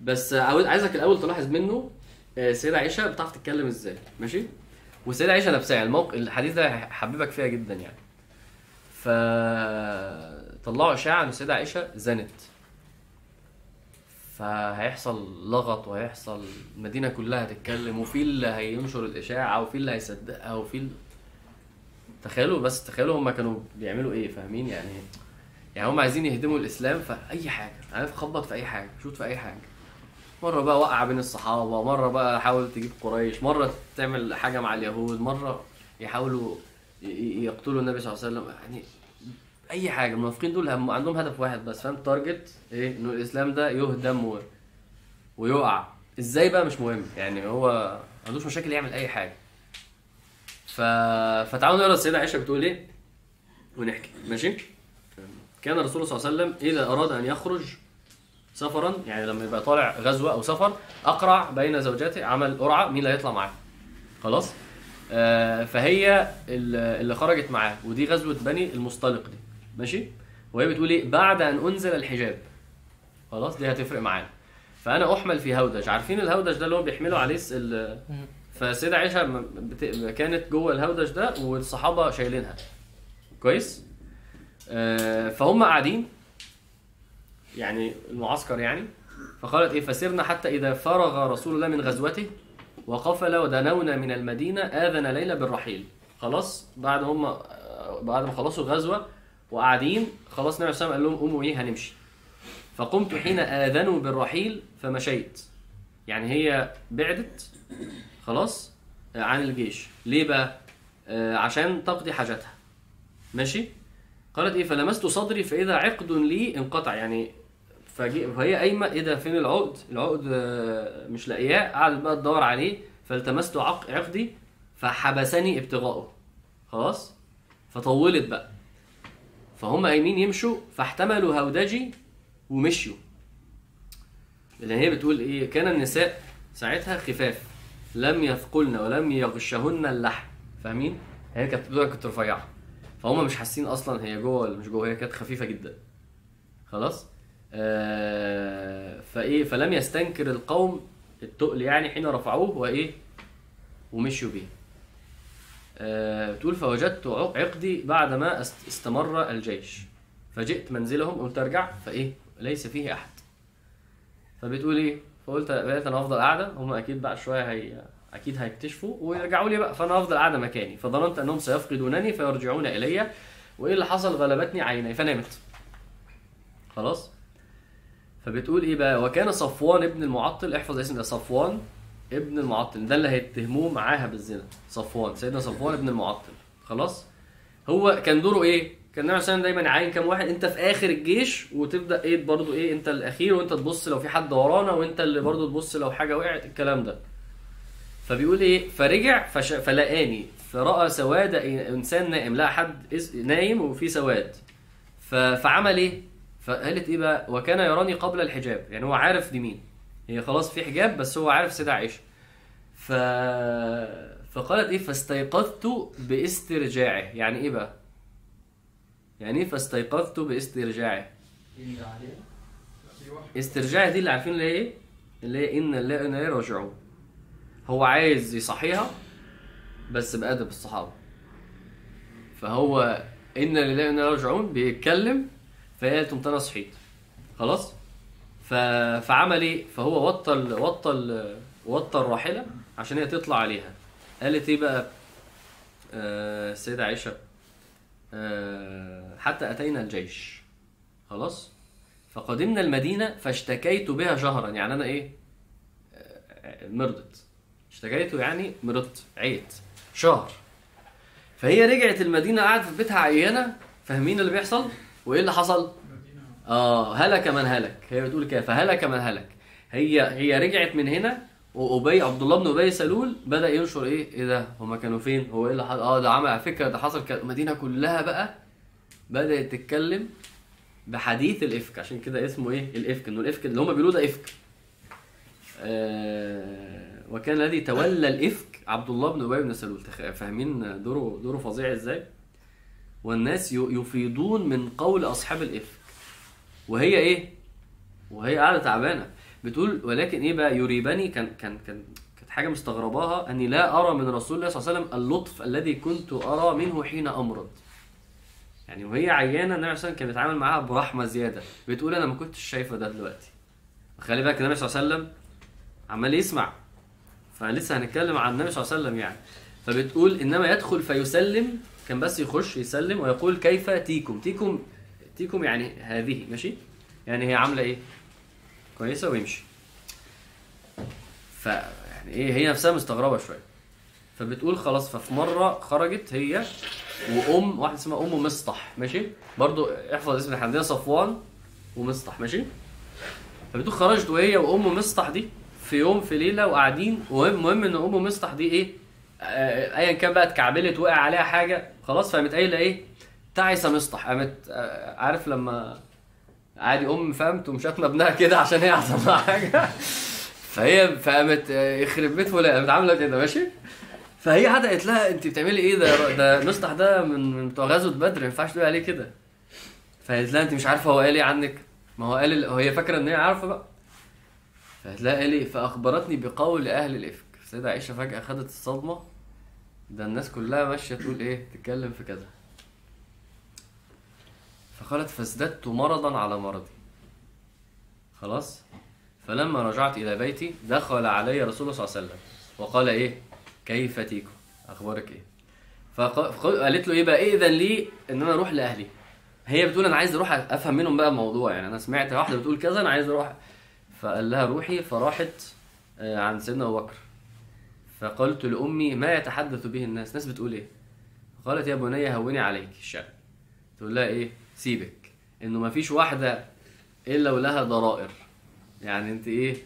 بس عايزك الأول تلاحظ منه آه، السيدة عائشة بتعرف تتكلم إزاي ماشي؟ والسيده عائشه نفسها يعني الموقف الحديث ده هيحببك فيها جدا يعني. ف طلعوا إشاعة إن السيده عائشه زنت. فهيحصل لغط وهيحصل المدينة كلها هتتكلم وفي اللي هينشر الإشاعة وفي اللي هيصدقها وفي. تخيلوا بس تخيلوا هم كانوا بيعملوا إيه فاهمين يعني؟ يعني هم عايزين يهدموا الإسلام في أي حاجة عارف خبط في أي حاجة شوت في أي حاجة. مرة بقى وقع بين الصحابة مرة بقى حاول تجيب قريش مرة تعمل حاجة مع اليهود مرة يحاولوا يقتلوا النبي صلى الله عليه وسلم. يعني أي حاجة المنافقين دول هم عندهم هدف واحد بس فاهم؟ تارجت إيه؟ إنه الإسلام ده يهدم و... ويقع. إزاي بقى؟ مش مهم. يعني هو ما عندوش مشاكل يعمل أي حاجة. ف... فتعالوا نقرأ السيدة عائشة بتقول إيه؟ ونحكي. ماشي؟ كان الرسول صلى الله عليه وسلم إذا أراد أن يخرج سفرا يعني لما يبقى طالع غزوة أو سفر أقرع بين زوجاته عمل قرعة مين اللي هيطلع معاه؟ خلاص؟ آه فهي ال- اللي خرجت معاه ودي غزوة بني المصطلق دي. ماشي؟ وهي بتقول إيه؟ بعد أن أنزل الحجاب. خلاص؟ دي هتفرق معانا. فأنا أحمل في هودج. عارفين الهودج ده اللي هو بيحملوا عليه ال- م- بت... كانت جوه الهودج ده والصحابة شايلينها. كويس؟ آه فهم قاعدين يعني المعسكر يعني. فقالت إيه فسرنا حتى إذا فرغ رسول الله من غزوته وقفل ودنونا من المدينة آذن ليلى بالرحيل. خلاص بعد هم بعد ما خلصوا الغزوة وقاعدين خلاص النبي صلى عليه قال لهم قوموا إيه هنمشي. فقمت حين آذنوا بالرحيل فمشيت. يعني هي بعدت خلاص آه، عن الجيش. ليه بقى؟ آه، عشان تقضي حاجتها ماشي؟ قالت إيه فلمست صدري فإذا عقد لي انقطع. يعني فهي قايمة إيه ده؟ فين العقد؟ العقد آه، مش لاقياه. قعدت بقى تدور عليه فالتمست عق- عقدي فحبسني ابتغاؤه. خلاص؟ فطولت بقى. فهم قايمين يمشوا فاحتملوا هودجي ومشيوا. لأن هي بتقول إيه؟ كان النساء ساعتها خفاف لم يثقلن ولم يغشهن اللحم. فاهمين؟ هي كانت بتقول كنت رفيعة. فهم مش حاسين أصلا هي جوه ولا مش جوه هي كانت خفيفة جدا. خلاص؟ فإيه فلم يستنكر القوم التقل يعني حين رفعوه وإيه؟ ومشوا بيه. آه بتقول فوجدت عق- عقدي بعدما است- استمر الجيش. فجئت منزلهم قلت أرجع فإيه؟ ليس فيه أحد. فبتقول إيه؟ فقلت بقيت أنا أفضل قاعدة. هم أكيد بعد شوية هي أكيد هيكتشفوا ويرجعوا لي بقى. فأنا أفضل قاعدة مكاني. فظننت أنهم سيفقدونني فيرجعون إلي. وإيه اللي حصل؟ غلبتني عيني فنمت. خلاص؟ فبتقول إيه بقى؟ وكان صفوان ابن المعطل احفظ اسم ده صفوان ابن المعطل. ده اللي هيتهموه معاها بالزنا. صفوان سيدنا صفوان ابن المعطل. خلاص؟ هو كان دوره إيه؟ كان النبي عليه دايما يعين كام واحد. أنت في آخر الجيش وتبدأ إيه؟ برضو إيه؟ أنت الأخير وأنت تبص لو في حد ورانا وأنت اللي برضو تبص لو حاجة وقعت الكلام ده. فبيقول إيه؟ فرجع فش... فلقاني. فرأى سواد إنسان نائم. لقى حد نايم وفي سواد. ف... فعمل إيه؟ فقالت إيه بقى؟ وكان يراني قبل الحجاب. يعني هو عارف دي مين. هي خلاص في حجاب بس هو عارف سيدة عائشة. ف... فقالت إيه؟ فاستيقظت باسترجاعه. يعني إيه بقى؟ يعني إيه فاستيقظت باسترجاعه؟ استرجاع دي اللي عارفين اللي هي إيه؟ اللي هي إن لا إن راجعون هو عايز يصحيها بس بأدب الصحابة. فهو إن لله إليه راجعون بيتكلم فهي قمت أنا صحيت. خلاص؟ ف... فعمل إيه؟ فهو وطل وطل وطل الراحلة عشان هي تطلع عليها. قالت إيه بقى؟ آه، السيدة عائشة آه، حتى أتينا الجيش. خلاص؟ فقدمنا المدينة فاشتكيت بها شهرا. يعني أنا إيه؟ آه، مرضت. اشتكيته يعني مرضت عيت. شهر. فهي رجعت المدينة قعدت في بيتها عيانة. فاهمين اللي بيحصل؟ وإيه اللي حصل؟ آه هلك من هلك. هي بتقول كده فهلك من هلك. هي هي رجعت من هنا وأبي عبد الله بن أبي سلول بدأ ينشر إيه؟ إيه ده؟ هما كانوا فين؟ هو إيه اللي حصل؟ آه ده عمل على فكرة ده حصل المدينة كلها بقى بدأت تتكلم بحديث الإفك. عشان كده اسمه إيه؟ الإفك. إنه الإفك اللي هم بيقولوا ده إفك. آه، وكان الذي تولى الإفك عبد الله بن أبي بن سلول. فاهمين دوره دوره فظيع إزاي؟ والناس يفيضون من قول أصحاب الإفك. وهي إيه؟ وهي قاعدة تعبانة. بتقول ولكن إيه بقى؟ يريبني. كان كان كان كانت حاجة مستغرباها. أني لا أرى من رسول الله صلى الله عليه وسلم اللطف الذي كنت أرى منه حين أمرض. يعني وهي عيانة. النبي صلى الله كان بيتعامل معاها برحمة زيادة. بتقول أنا ما كنتش شايفه ده دلوقتي. خلي بالك النبي صلى الله عليه وسلم عمال يسمع. فلسه هنتكلم عن النبي صلى الله عليه وسلم يعني. فبتقول إنما يدخل فيسلم كان بس يخش يسلم ويقول كيف تيكم؟ تيكم تيكم يعني هذه ماشي؟ يعني هي عاملة إيه؟ كويسة ويمشي. ف يعني إيه هي نفسها مستغربة شوية. فبتقول خلاص ففي مرة خرجت هي وأم واحدة اسمها أم مسطح ماشي؟ برضو احفظ اسم عندنا صفوان ومسطح ماشي؟ فبتقول خرجت وهي وأم مسطح دي في يوم في ليلة وقاعدين ومهم إن أم مسطح دي إيه؟ ايا كان بقى اتكعبلت وقع عليها حاجة خلاص فقامت قايلة إيه؟ تعس مسطح قامت آه، عارف لما عادي أم فاهم تقوم شاتمة ابنها كده عشان هي حصل لها حاجة؟ فهي فقامت آه، يخرب بيت فلان. قامت عاملة كده ماشي؟ فهي قاعدة قالت لها أنت بتعملي إيه؟ ده ده مسطح ده من من بتوع غزوة بدر ما ينفعش تقولي عليه كده. فقالت لها أنت مش عارفة هو قال إيه عنك؟ ما هو قال هي فاكرة إن هي عارفة بقى. فهتلاقي قال إيه؟ فأخبرتني بقول أهل الإفك. السيدة عائشة فجأة خدت الصدمة ده الناس كلها ماشية تقول إيه تتكلم في كذا. فقالت فازددت مرضا على مرضي. خلاص؟ فلما رجعت إلى بيتي دخل علي رسول الله صلى الله عليه وسلم. وقال إيه؟ كيف تيكم أخبارك إيه؟ فقالت له إيه بقى؟ إذن لي إن أنا أروح لأهلي. هي بتقول أنا عايز أروح أفهم منهم بقى الموضوع. يعني أنا سمعت واحدة بتقول كذا أنا عايز أروح. فقال لها روحي. فراحت آه، عند سيدنا أبو بكر. فقلت لأمي ما يتحدث به الناس؟ الناس بتقول إيه؟ قالت يا بني هوني عليك الشأن تقول لها إيه؟ سيبك. إنه ما فيش واحدة إلا ولها ضرائر. يعني أنت إيه؟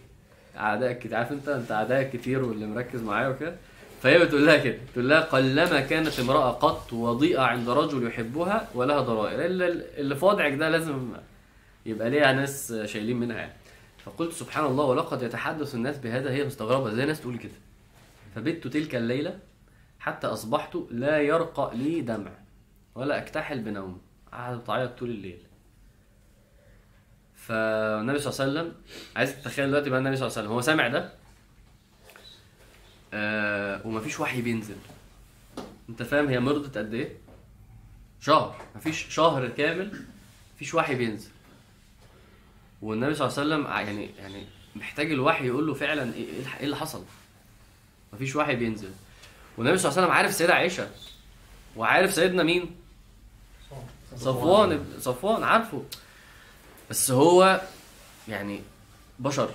أعدائك كتير عارف أنت؟ أنت أعدائك كتير واللي مركز معايا وكده. فهي بتقول لها كده. تقول لها قلما كانت امرأة قط وضيئة عند رجل يحبها ولها ضرائر. الا اللي في وضعك ده لازم يبقى ليها ناس شايلين منها يعني. فقلت سبحان الله ولقد يتحدث الناس بهذا. هي مستغربة. إزاي ناس تقول كده. فبت تلك الليلة حتى أصبحت لا يرقى لي دمع ولا أكتحل بنوم. قعدت تعيط طول الليل. فالنبي صلى الله عليه وسلم عايز تتخيل دلوقتي بقى النبي صلى الله عليه وسلم هو سامع ده؟ آه ومفيش وحي بينزل. أنت فاهم هي مرضت قد إيه؟ شهر. مفيش شهر كامل مفيش وحي بينزل. والنبي صلى الله عليه وسلم يعني يعني محتاج الوحي يقول له فعلا إيه إيه اللي حصل؟ مفيش وحي بينزل. والنبي صلى الله عليه وسلم عارف سيدة عائشة. وعارف سيدنا مين؟ صفوان. صفوان عارفه. بس هو يعني بشر.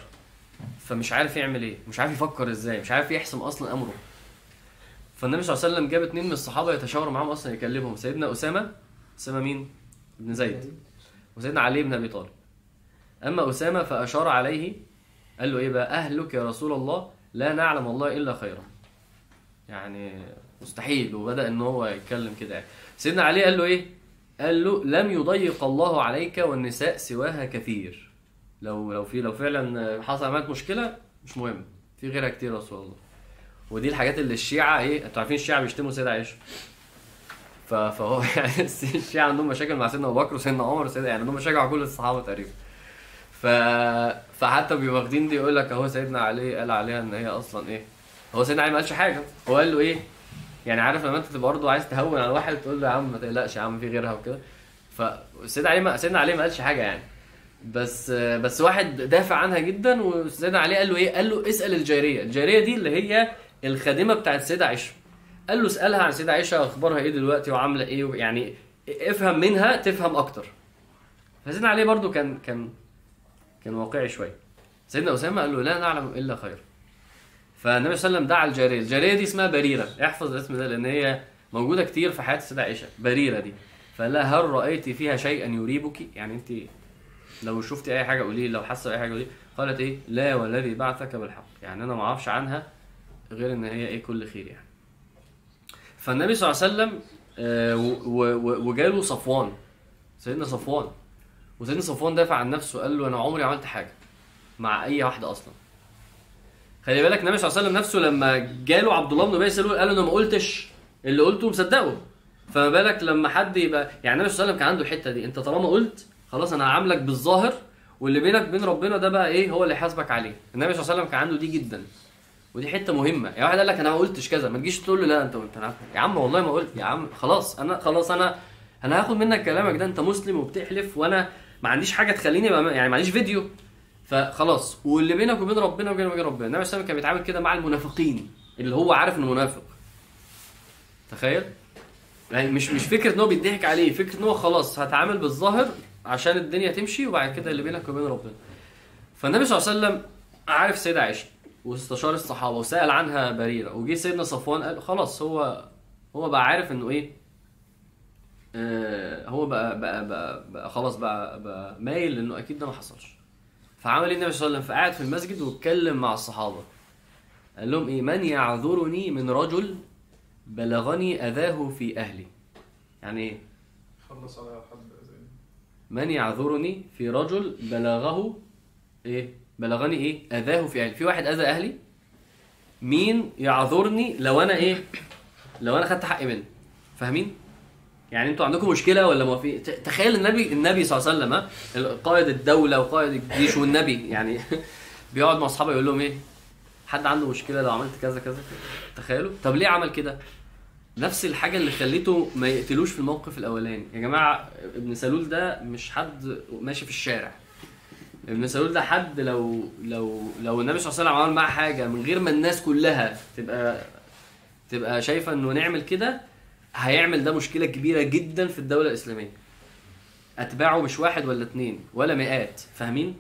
فمش عارف يعمل إيه. مش عارف يفكر إزاي. مش عارف يحسم أصلا أمره. فالنبي صلى الله عليه وسلم جاب اتنين من الصحابة يتشاوروا معاهم أصلا يكلمهم. سيدنا أسامة أسامة مين؟ ابن زيد. وسيدنا علي بن أبي طالب. أما أسامة فأشار عليه قال له إيه بقى؟ أهلك يا رسول الله لا نعلم الله إلا خيرا. يعني مستحيل وبدأ إن هو يتكلم كده يعني. سيدنا علي قال له إيه؟ قال له لم يضيق الله عليك والنساء سواها كثير. لو لو في لو فعلا حصل عملت مشكلة مش مهم في غيرها كتير يا رسول الله. ودي الحاجات اللي الشيعة إيه؟ أنتوا عارفين الشيعة بيشتموا سيدة عائشة. فهو يعني الشيعة عندهم مشاكل مع سيدنا أبو بكر وسيدنا عمر وسيدنا يعني عندهم مشاكل مع كل الصحابة تقريبا. ف فحتى واخدين دي يقول لك اهو سيدنا علي قال عليها ان هي أصلا إيه. هو سيدنا علي ما قالش حاجة. هو قال له إيه؟ يعني عارف لما انت تبقى برضه عايز تهون على واحد تقول له يا عم ما تقلقش يا عم في غيرها وكده. فسيدنا علي ما سيدنا علي ما قالش حاجة يعني. بس بس واحد دافع عنها جدا وسيدنا علي قال له إيه؟ قال له اسأل الجارية. الجارية دي اللي هي الخادمة بتاعت السيده عائشه قال له اسألها عن السيده عائشه اخبارها إيه دلوقتي وعاملة إيه يعني افهم منها تفهم أكتر. فسيدنا علي برضو كان كان كان واقعي شوية سيدنا أسامة قال له لا نعلم إلا خير. فالنبي صلى الله عليه وسلم دعا الجارية. الجارية دي اسمها بريرة. احفظ الاسم ده لأن هي موجودة كتير في حياة السيدة عائشة. بريرة دي. فقال لها هل رأيت فيها شيئا يريبك؟ يعني أنت لو شفتي أي حاجة قولي لي، لو حاسة اي حاجة قولي لي. قالت إيه؟ لا والذي بعثك بالحق. يعني أنا ما أعرفش عنها غير إن هي إيه كل خير يعني. فالنبي صلى الله عليه وسلم آه، وجاله صفوان. سيدنا صفوان. وسيدنا صفوان دافع عن نفسه قال له أنا عمري عملت حاجة مع أي واحدة أصلا. خلي بالك النبي صلى الله عليه وسلم نفسه لما جاله عبد الله بن أبي سلول قال أنا ما قلتش اللي قلته مصدقه. فما بالك لما حد يبقى يعني النبي صلى الله عليه وسلم كان عنده الحتة دي أنت طالما قلت خلاص أنا هعاملك بالظاهر واللي بينك وبين ربنا ده بقى إيه؟ هو اللي يحاسبك عليه. النبي صلى الله عليه وسلم كان عنده دي جدا. ودي حتة مهمة. يعني واحد قال لك أنا ما قلتش كذا ما تجيش تقول له لا أنت قلت أنا يا عم والله ما قلت يا عم خلاص أنا خلاص أنا أنا هاخد منك كلامك ده أنت مسلم وبتحلف وأنا ما عنديش حاجة تخليني بقى يعني عنديش فيديو. فخلاص واللي بينك وبين ربنا وبين ربنا النبي صلى الله كان بيتعامل كده مع المنافقين اللي هو عارف إنه منافق. تخيل؟ يعني مش مش فكرة إن هو بيضحك عليه فكرة إن هو خلاص هتعامل بالظاهر عشان الدنيا تمشي وبعد كده اللي بينك وبين ربنا. فالنبي صلى الله عليه وسلم عارف السيدة عائشة واستشار الصحابة وسأل عنها بريرة وجي سيدنا صفوان قال خلاص هو هو بقى عارف إنه إيه؟ هو بقى بقى بقى, بقى خلاص بقى, بقى مايل انه أكيد ده ما حصلش. فعمل إيه النبي صلى الله عليه وسلم؟ فقعد في المسجد واتكلم مع الصحابة. قال لهم إيه؟ من يعذرني من رجل بلغني أذاه في أهلي. يعني إيه خلص على حد من يعذرني في رجل بلغه إيه؟ بلغني إيه؟ أذاه في أهلي. في واحد أذى أهلي؟ مين يعذرني لو أنا إيه؟ لو أنا خدت حقي منه. فاهمين؟ يعني أنتوا عندكم مشكلة ولا موافقين تخيل النبي النبي صلى الله عليه وسلم ها؟ قائد الدولة وقائد الجيش والنبي يعني بيقعد مع أصحابه يقول لهم إيه؟ حد عنده مشكلة لو عملت كذا كذا. تخيلوا. طب ليه عمل كده؟ نفس الحاجة اللي خليته ما يقتلوش في الموقف الأولاني. يا جماعة ابن سلول ده مش حد ماشي في الشارع. ابن سلول ده حد لو لو لو النبي صلى الله عليه وسلم عمل معاه حاجة من غير ما الناس كلها تبقى تبقى شايفة إنه نعمل كده هيعمل ده مشكلة كبيرة جدا في الدولة الإسلامية. أتباعه مش واحد ولا اتنين ولا مئات فاهمين؟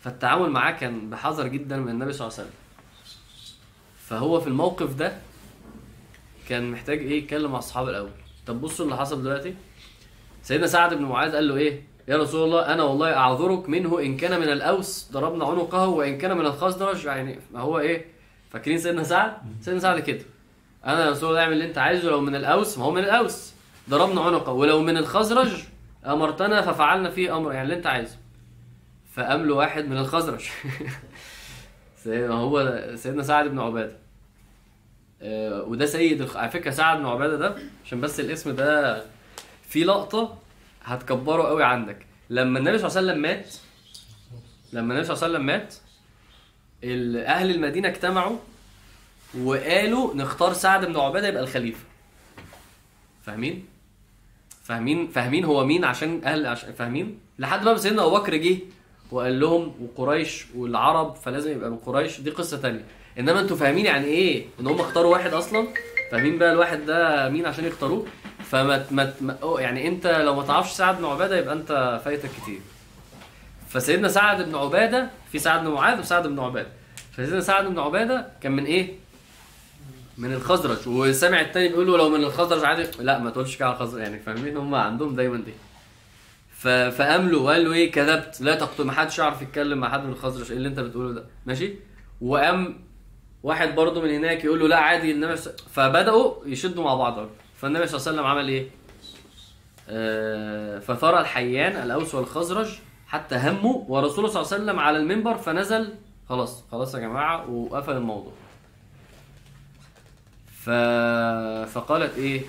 فالتعامل معاه كان بحذر جدا من النبي صلى الله عليه وسلم. فهو في الموقف ده كان محتاج إيه؟ يتكلم مع أصحابه الأول. طب بصوا اللي حصل دلوقتي. سيدنا سعد بن معاذ قال له إيه؟ يا رسول الله أنا والله أعذرك منه إن كان من الأوس ضربنا عنقه وإن كان من الخزرج يعني ما هو إيه؟ فاكرين سيدنا سعد؟ سيدنا سعد كده. أنا يا رسول الله اعمل اللي أنت عايزه لو من الأوس ما هو من الأوس. ضربنا عنقه ولو من الخزرج أمرتنا ففعلنا فيه أمر يعني اللي أنت عايزه. فقام له واحد من الخزرج. سيدنا هو سيدنا سعد بن عبادة. آه، وده سيد. على فكرة سعد بن عبادة ده عشان بس الاسم ده في لقطة هتكبره قوي عندك. لما النبي صلى الله عليه وسلم مات لما النبي صلى الله عليه وسلم مات أهل المدينة اجتمعوا وقالوا نختار سعد بن عبادة يبقى الخليفة. فاهمين؟ فاهمين؟ فاهمين هو مين عشان أهل عشان فاهمين؟ لحد ما سيدنا أبو بكر جه وقال لهم وقريش والعرب فلازم يبقى من قريش. دي قصة تانية. إنما أنتوا فاهمين يعني إيه إن هم اختاروا واحد أصلا؟ فاهمين بقى الواحد ده مين عشان يختاروه؟ فما ما يعني أنت لو ما تعرفش سعد بن عبادة يبقى أنت فايتك كتير. فسيدنا سعد بن عبادة في سعد بن معاذ وسعد بن عبادة. فسيدنا سعد بن عبادة كان من إيه؟ من الخزرج. وسامع التاني بيقول له لو من الخزرج عادي. لا ما تقولش كده على الخزرج. يعني فاهمين؟ هم عندهم دايما دي. ف... فقام له وقال له إيه؟ كذبت. لا تقتل. ما حدش يعرف يتكلم مع حد من الخزرج إيه اللي أنت بتقوله ده. ماشي؟ وقام واحد برضه من هناك يقول له لا عادي. النبي. فبدأوا يشدوا مع بعض. فالنبي صلى الله عليه وسلم عمل إيه؟ آه فثرى الحيان الأوس والخزرج حتى هموا. ورسوله صلى الله عليه وسلم على المنبر فنزل. خلاص. خلاص يا جماعة. وقفل الموضوع. ف... فقالت إيه؟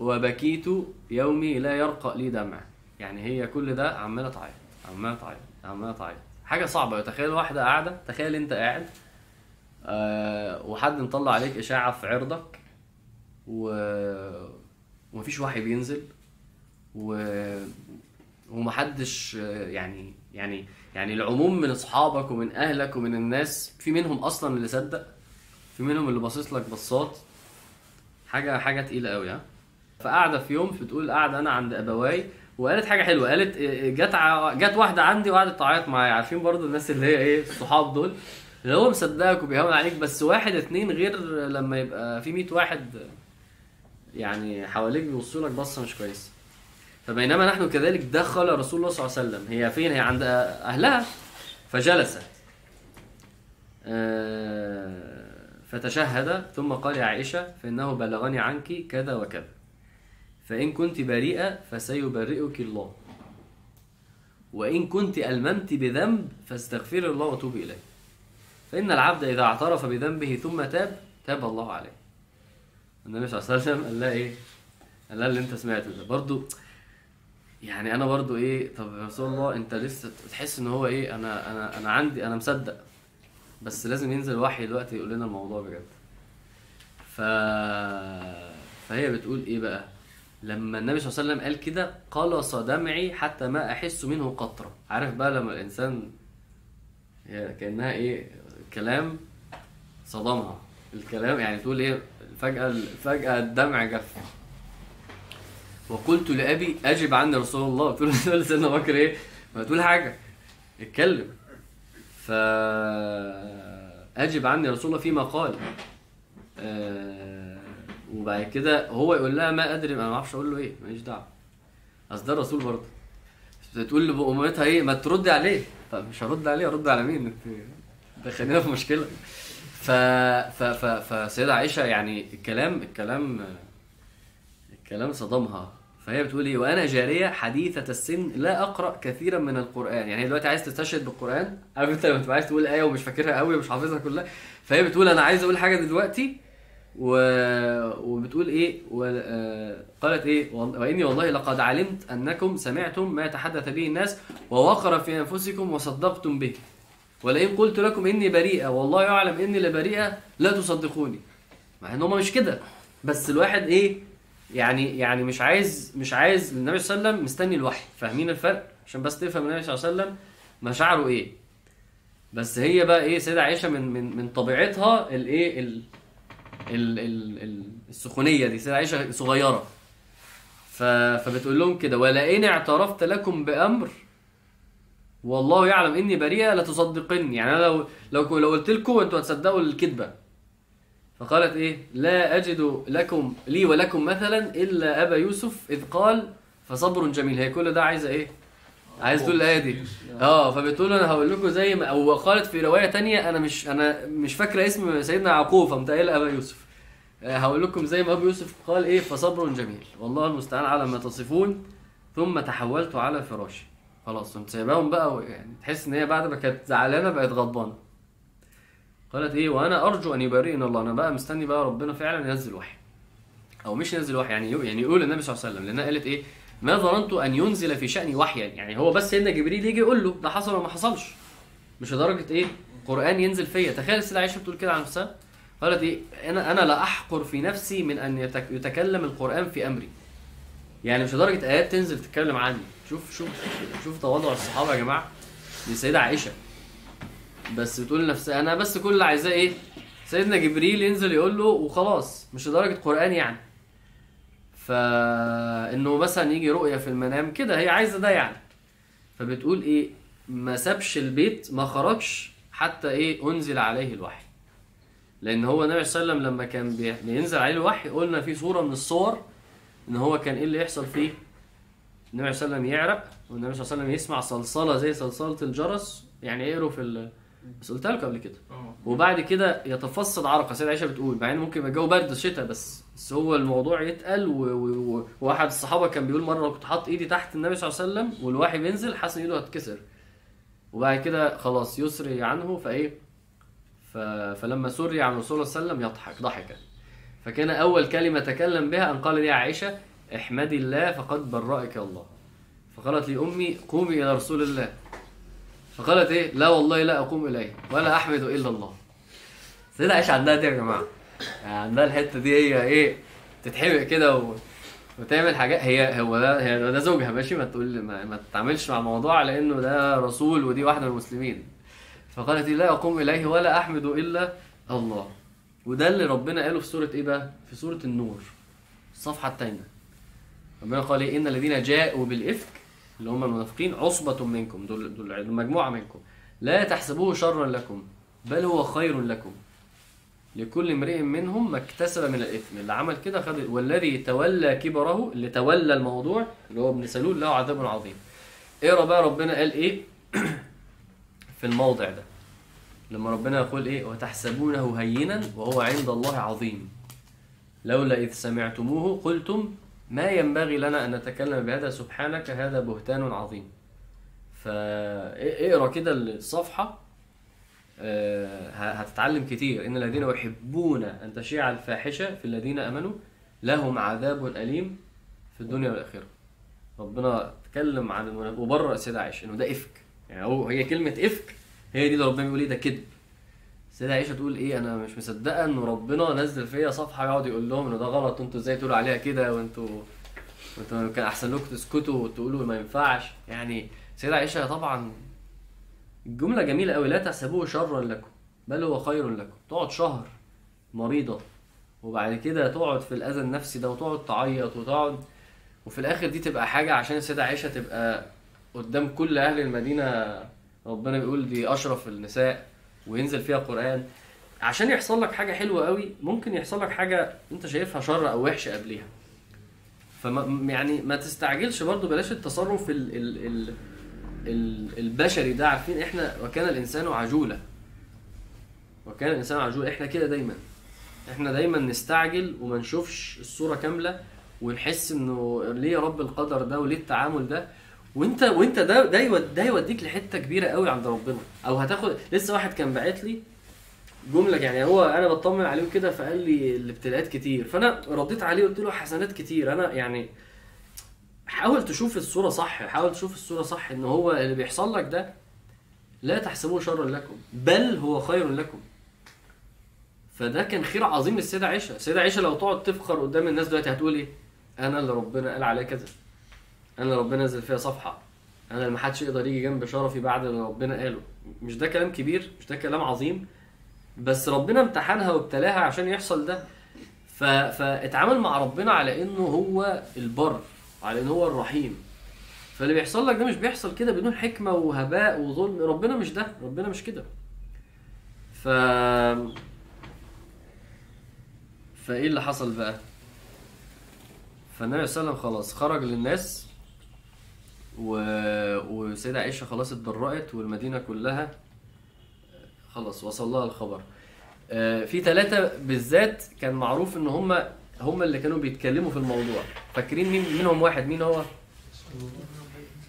وبكيت يومي لا يرقى لي دمع. يعني هي كل ده عمالة تعيط عمالة تعيط عمالة تعيط. حاجة صعبة تخيل واحدة قاعدة تخيل أنت قاعد آه وحد مطلع عليك إشاعة في عرضك و... ومفيش وحي بينزل و... ومحدش آه، يعني يعني يعني العموم من أصحابك ومن أهلك ومن الناس في منهم أصلا اللي صدق في منهم اللي باصص لك بصات حاجة حاجة تقيلة قوي ها. فقاعدة في يوم بتقول قاعدة أنا عند أبواي وقالت حاجة حلوة. قالت إيه، جت ع- جت واحدة عندي وقعدت تعيط معايا. عارفين برضو الناس اللي هي إيه الصحاب دول؟ اللي هو مصدقك وبيهون عليك بس واحد اتنين غير لما يبقى في 100 واحد يعني حواليك بيبصوا لك بصة مش كويسة. فبينما نحن كذلك دخل رسول الله صلى الله عليه وسلم. هي فين؟ هي عند أهلها. فجلست. آه، فتشهد ثم قال يا عائشة فإنه بلغني عنك كذا وكذا. فإن كنت بريئة فسيبرئك الله. وإن كنت ألممت بذنب فاستغفر الله وتوبي إليه فإن العبد إذا اعترف بذنبه ثم تاب تاب الله عليه. النبي صلى الله عليه وسلم قال لها إيه؟ قال لها اللي أنت سمعته ده. برضو يعني أنا برضو إيه طب يا رسول الله أنت لسه تحس إن هو إيه أنا أنا أنا عندي أنا مصدق. بس لازم ينزل وحي دلوقتي يقول لنا الموضوع بجد. ف فهي بتقول إيه بقى؟ لما النبي صلى الله عليه وسلم قال كده قلص دمعي حتى ما أحس منه قطرة. عارف بقى لما الإنسان هي كأنها إيه؟ كلام صدمها. الكلام يعني تقول إيه؟ فجأة فجأة الدمع جف. وقلت لأبي أجب عني رسول الله. قلت له سيدنا بكر إيه؟ ما تقول حاجة. اتكلم. فأجب عني رسول الله فيما قال. آه، وبعد كده هو يقول لها ما أدري أنا ما أعرفش أقول له إيه ماليش دعوة. أصل ده الرسول برضه. تقول لامتها إيه؟ ما تردي عليه. مش هرد عليه أرد على مين؟ أنت دخلنا في مشكلة. ف ف ف فسيدة عائشة يعني الكلام الكلام الكلام صدمها. فهي بتقول إيه؟ وأنا جارية حديثة السن لا أقرأ كثيرا من القرآن. يعني هي دلوقتي عايز تستشهد بالقرآن. عارف أنت لما تبقى عايز تقول آية ومش فاكرها قوي ومش حافظها كلها. فهي بتقول أنا عايز أقول حاجة دلوقتي و... وبتقول إيه؟ و... آه، قالت إيه؟ وإني والله لقد علمت أنكم سمعتم ما يتحدث به الناس ووقر في أنفسكم وصدقتم به. ولئن قلت لكم إني بريئة والله يعلم إني لبريئة لا تصدقوني. مع إن هم مش كده. بس الواحد إيه؟ يعني يعني مش عايز مش عايز النبي صلى الله عليه وسلم مستني الوحي. فاهمين الفرق؟ عشان بس تفهم النبي صلى الله عليه وسلم مشاعره إيه. بس هي بقى إيه سيدة عائشة من من من طبيعتها الايه ال ال ال ال السخونية دي. سيدة عائشة صغيرة. ف فبتقول لهم كده ولئن اعترفت لكم بأمر والله يعلم إني بريئة لتصدقني. يعني أنا لو لو لو قلت لكم أنتوا هتصدقوا الكذبة. فقالت إيه؟ لا أجد لكم لي ولكم مثلا إلا أبا يوسف إذ قال فصبر جميل. هي كل ده عايزة إيه؟ عايز تقول الآية دي. آه فبتقول أنا هقول لكم زي ما أو قالت في رواية تانية أنا مش أنا مش فاكرة اسم سيدنا يعقوب فقمت قايله أبا يوسف. آه، هقول لكم زي ما أبو يوسف قال إيه؟ فصبر جميل. والله المستعان على ما تصفون ثم تحولت على فراشي خلاص قمت سايباهم بقى يعني تحس إن هي بعد ما كانت زعلانة بقت غضبانة. قالت إيه وأنا أرجو أن يبرئني الله. أنا بقى مستني بقى ربنا فعلا ينزل وحي. أو مش ينزل وحي يعني يعني يقول النبي صلى الله عليه وسلم لأنها قالت إيه ما ظننت أن ينزل في شأني وحيا. يعني هو بس سيدنا جبريل يجي يقول له ده حصل ولا ما حصلش؟ مش لدرجة إيه قرآن ينزل فيا. تخيل السيدة عائشة بتقول كده عن نفسها. قالت إيه أنا أنا لا أحقر في نفسي من أن يتك- يتكلم القرآن في أمري. يعني مش لدرجة آيات تنزل تتكلم عني. شوف شوف شوف تواضع الصحابة يا جماعة دي السيده عائشة. بس بتقول لنفسها أنا بس كل اللي عايزاه إيه؟ سيدنا جبريل ينزل يقول له وخلاص مش لدرجة قرآن يعني. فإنه مثلا يجي رؤية في المنام كده هي عايزة ده يعني. فبتقول إيه؟ ما سابش البيت ما خرجش حتى إيه؟ أنزل عليه الوحي. لأن هو النبي صلى الله عليه وسلم لما كان بي- بينزل عليه الوحي قلنا في صورة من الصور إن هو كان إيه اللي يحصل فيه؟ النبي صلى الله عليه وسلم يعرق والنبي صلى الله عليه وسلم يسمع صلصلة زي صلصلة الجرس يعني يقروا في. بس قلتها لكم قبل كده. آه. وبعد كده يتفصد عرقه سيدة عائشة بتقول مع إن ممكن يبقى الجو برد شتاء بس بس هو الموضوع يتقل. وواحد الصحابه كان بيقول مرة كنت حاطط إيدي تحت النبي صلى الله عليه وسلم والوحي بينزل حاسس إن إيده هتكسر وبعد كده خلاص يسري عنه فإيه؟ ف... فلما سري عن الرسول صلى الله عليه وسلم يضحك ضحكا فكان أول كلمة تكلم بها أن قال لي عائشة احمدي الله فقد برأك الله. فقالت لي أمي قومي إلى رسول الله. فقالت إيه؟ لا والله لا أقوم إليه ولا أحمد إلا الله. سيدة عائشة عندها دي يا جماعة. يعني عندها الحتة دي هي إيه؟ تتحمق كده و... وتعمل حاجات هي هو ده هي ده زوجها ماشي؟ ما تقول ما, ما تتعاملش مع الموضوع على انه ده رسول ودي واحدة من المسلمين. فقالت لا أقوم إليه ولا أحمد إلا الله. وده اللي ربنا قاله في سورة إيه بقى؟ في سورة النور. الصفحة الثانية ربنا قال إيه؟ إن الذين جاءوا بالإفك اللي هم المنافقين عصبة منكم دول دول مجموعة منكم. لا تحسبوه شرا لكم بل هو خير لكم. لكل امرئ منهم ما اكتسب من الإثم. اللي عمل كده خد والذي تولى كبره اللي تولى الموضوع اللي هو ابن سلول له عذاب عظيم. اقرأ بقى ربنا قال إيه؟ في الموضع ده. لما ربنا يقول إيه؟ وتحسبونه هينا وهو عند الله عظيم. لولا إذ سمعتموه قلتم ما ينبغي لنا أن نتكلم بهذا سبحانك هذا بهتان عظيم. فاقرا كده الصفحة. آه، هتتعلم كتير. إن الذين يحبون أن تشيع الفاحشة في الذين آمنوا لهم عذاب أليم في الدنيا والآخرة. ربنا اتكلم عن وبرأ السيدة عائشة إنه ده إفك. يعني هو هي كلمة إفك هي دي اللي ربنا بيقول إيه ده كذب. السيدة عائشة تقول إيه أنا مش مصدقة ان ربنا نزل فيا صفحة يقعد يقول لهم ان ده غلط وأنتوا إزاي تقولوا عليها كده؟ وانتوا وأنتوا كان أحسن لكم تسكتوا وتقولوا ما ينفعش. يعني السيدة عائشة طبعا الجملة جميلة قوي لا تحسبوه شرا لكم بل هو خير لكم. تقعد شهر مريضة وبعد كده تقعد في الأذى النفسي ده وتقعد تعيط وتقعد وفي الآخر دي تبقى حاجة عشان السيدة عائشة تبقى قدام كل أهل المدينة. ربنا بيقول دي أشرف النساء. وينزل فيها قرآن. عشان يحصل لك حاجة حلوة قوي ممكن يحصل لك حاجة أنت شايفها شر أو وحشة قبليها. فما يعني ما تستعجلش برضو بلاش التصرف ال ال ال ال- البشري ده. عارفين إحنا وكان الإنسان عجولا. وكان الإنسان عجولا إحنا كده دايما. إحنا دايما نستعجل وما نشوفش الصورة كاملة ونحس إنه ليه يا رب القدر ده وليه التعامل ده. وانت وانت ده ده يود- ده يوديك لحتة كبيرة قوي عند ربنا. أو هتاخد لسه واحد كان باعت لي جملة يعني هو أنا بطمن عليه كده فقال لي الابتلاءات كتير. فأنا رديت عليه قلت له حسنات كتير. أنا يعني حاول تشوف الصورة صح حاول تشوف الصورة صح إن هو اللي بيحصل لك ده لا تحسبوه شرا لكم بل هو خير لكم. فده كان خير عظيم للسيدة عائشة. السيدة عائشة لو تقعد تفخر قدام الناس دلوقتي هتقول إيه؟ أنا اللي ربنا قال عليا كذا. أنا ربنا نزل فيها صفحة. أنا اللي محدش يقدر يجي جنب شرفي بعد اللي ربنا قاله. مش ده كلام كبير مش ده كلام عظيم بس ربنا امتحنها وابتلاها عشان يحصل ده. ف... فاتعامل مع ربنا على إنه هو البر على إنه هو الرحيم. فاللي بيحصل لك ده مش بيحصل كده بدون حكمة وهباء وظلم. ربنا مش ده ربنا مش كده. ف فإيه اللي حصل بقى؟ فالنبي صلى الله عليه وسلم خلاص خرج للناس. و... وسيدة عائشة خلاص اتبرأت والمدينة كلها خلاص وصل لها الخبر. آه، في ثلاثة بالذات كان معروف إن هم هم اللي كانوا بيتكلموا في الموضوع. فاكرين مين منهم واحد مين هو؟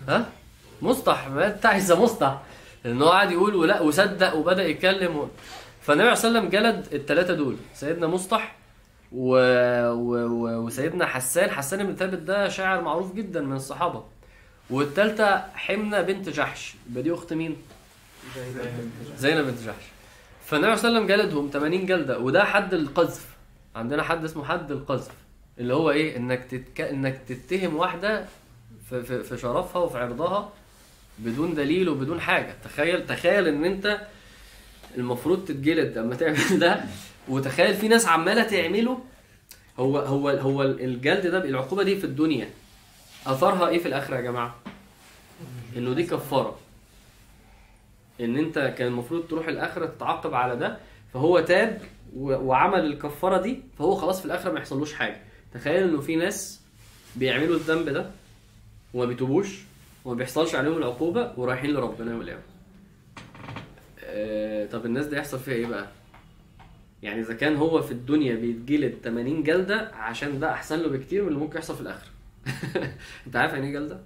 ها؟ مصطح ما عايزه مصطح. لأن هو قعد يقول ولا وصدق وبدأ يتكلم و... فالنبي عليه والسلام جلد الثلاثه دول سيدنا مصطح. و... و... وسيدنا حسان. حسان بن ثابت ده شاعر معروف جدا من الصحابة. والثالثه حمنة بنت جحش. يبقى دي أخت مين؟ زينب بنت جحش. فالنبي صلى الله عليه وسلم جلدهم 80 جلدة وده حد القذف. عندنا حد اسمه حد القذف اللي هو إيه؟ إنك تتك... إنك تتهم واحدة في, في, في شرفها وفي عرضها بدون دليل وبدون حاجة. تخيل تخيل إن أنت المفروض تتجلد لما تعمل ده وتخيل في ناس عمالة تعمله. هو هو هو الجلد ده العقوبة دي في الدنيا. أثرها إيه في الآخرة يا جماعة؟ إنه دي كفارة. إن أنت كان المفروض تروح الآخرة تتعاقب على ده فهو تاب وعمل الكفارة دي فهو خلاص في الآخرة ما يحصلوش حاجة. تخيل إنه في ناس بيعملوا الذنب ده وما بيتوبوش وما بيحصلش عليهم العقوبة ورايحين لربنا يوم القيامة. آه، طب الناس دي يحصل فيها إيه بقى؟ يعني إذا كان هو في الدنيا بيتجلد 80 جلدة عشان ده أحسن له بكتير من اللي ممكن يحصل في الآخرة. انت عارف يعني إيه جلده؟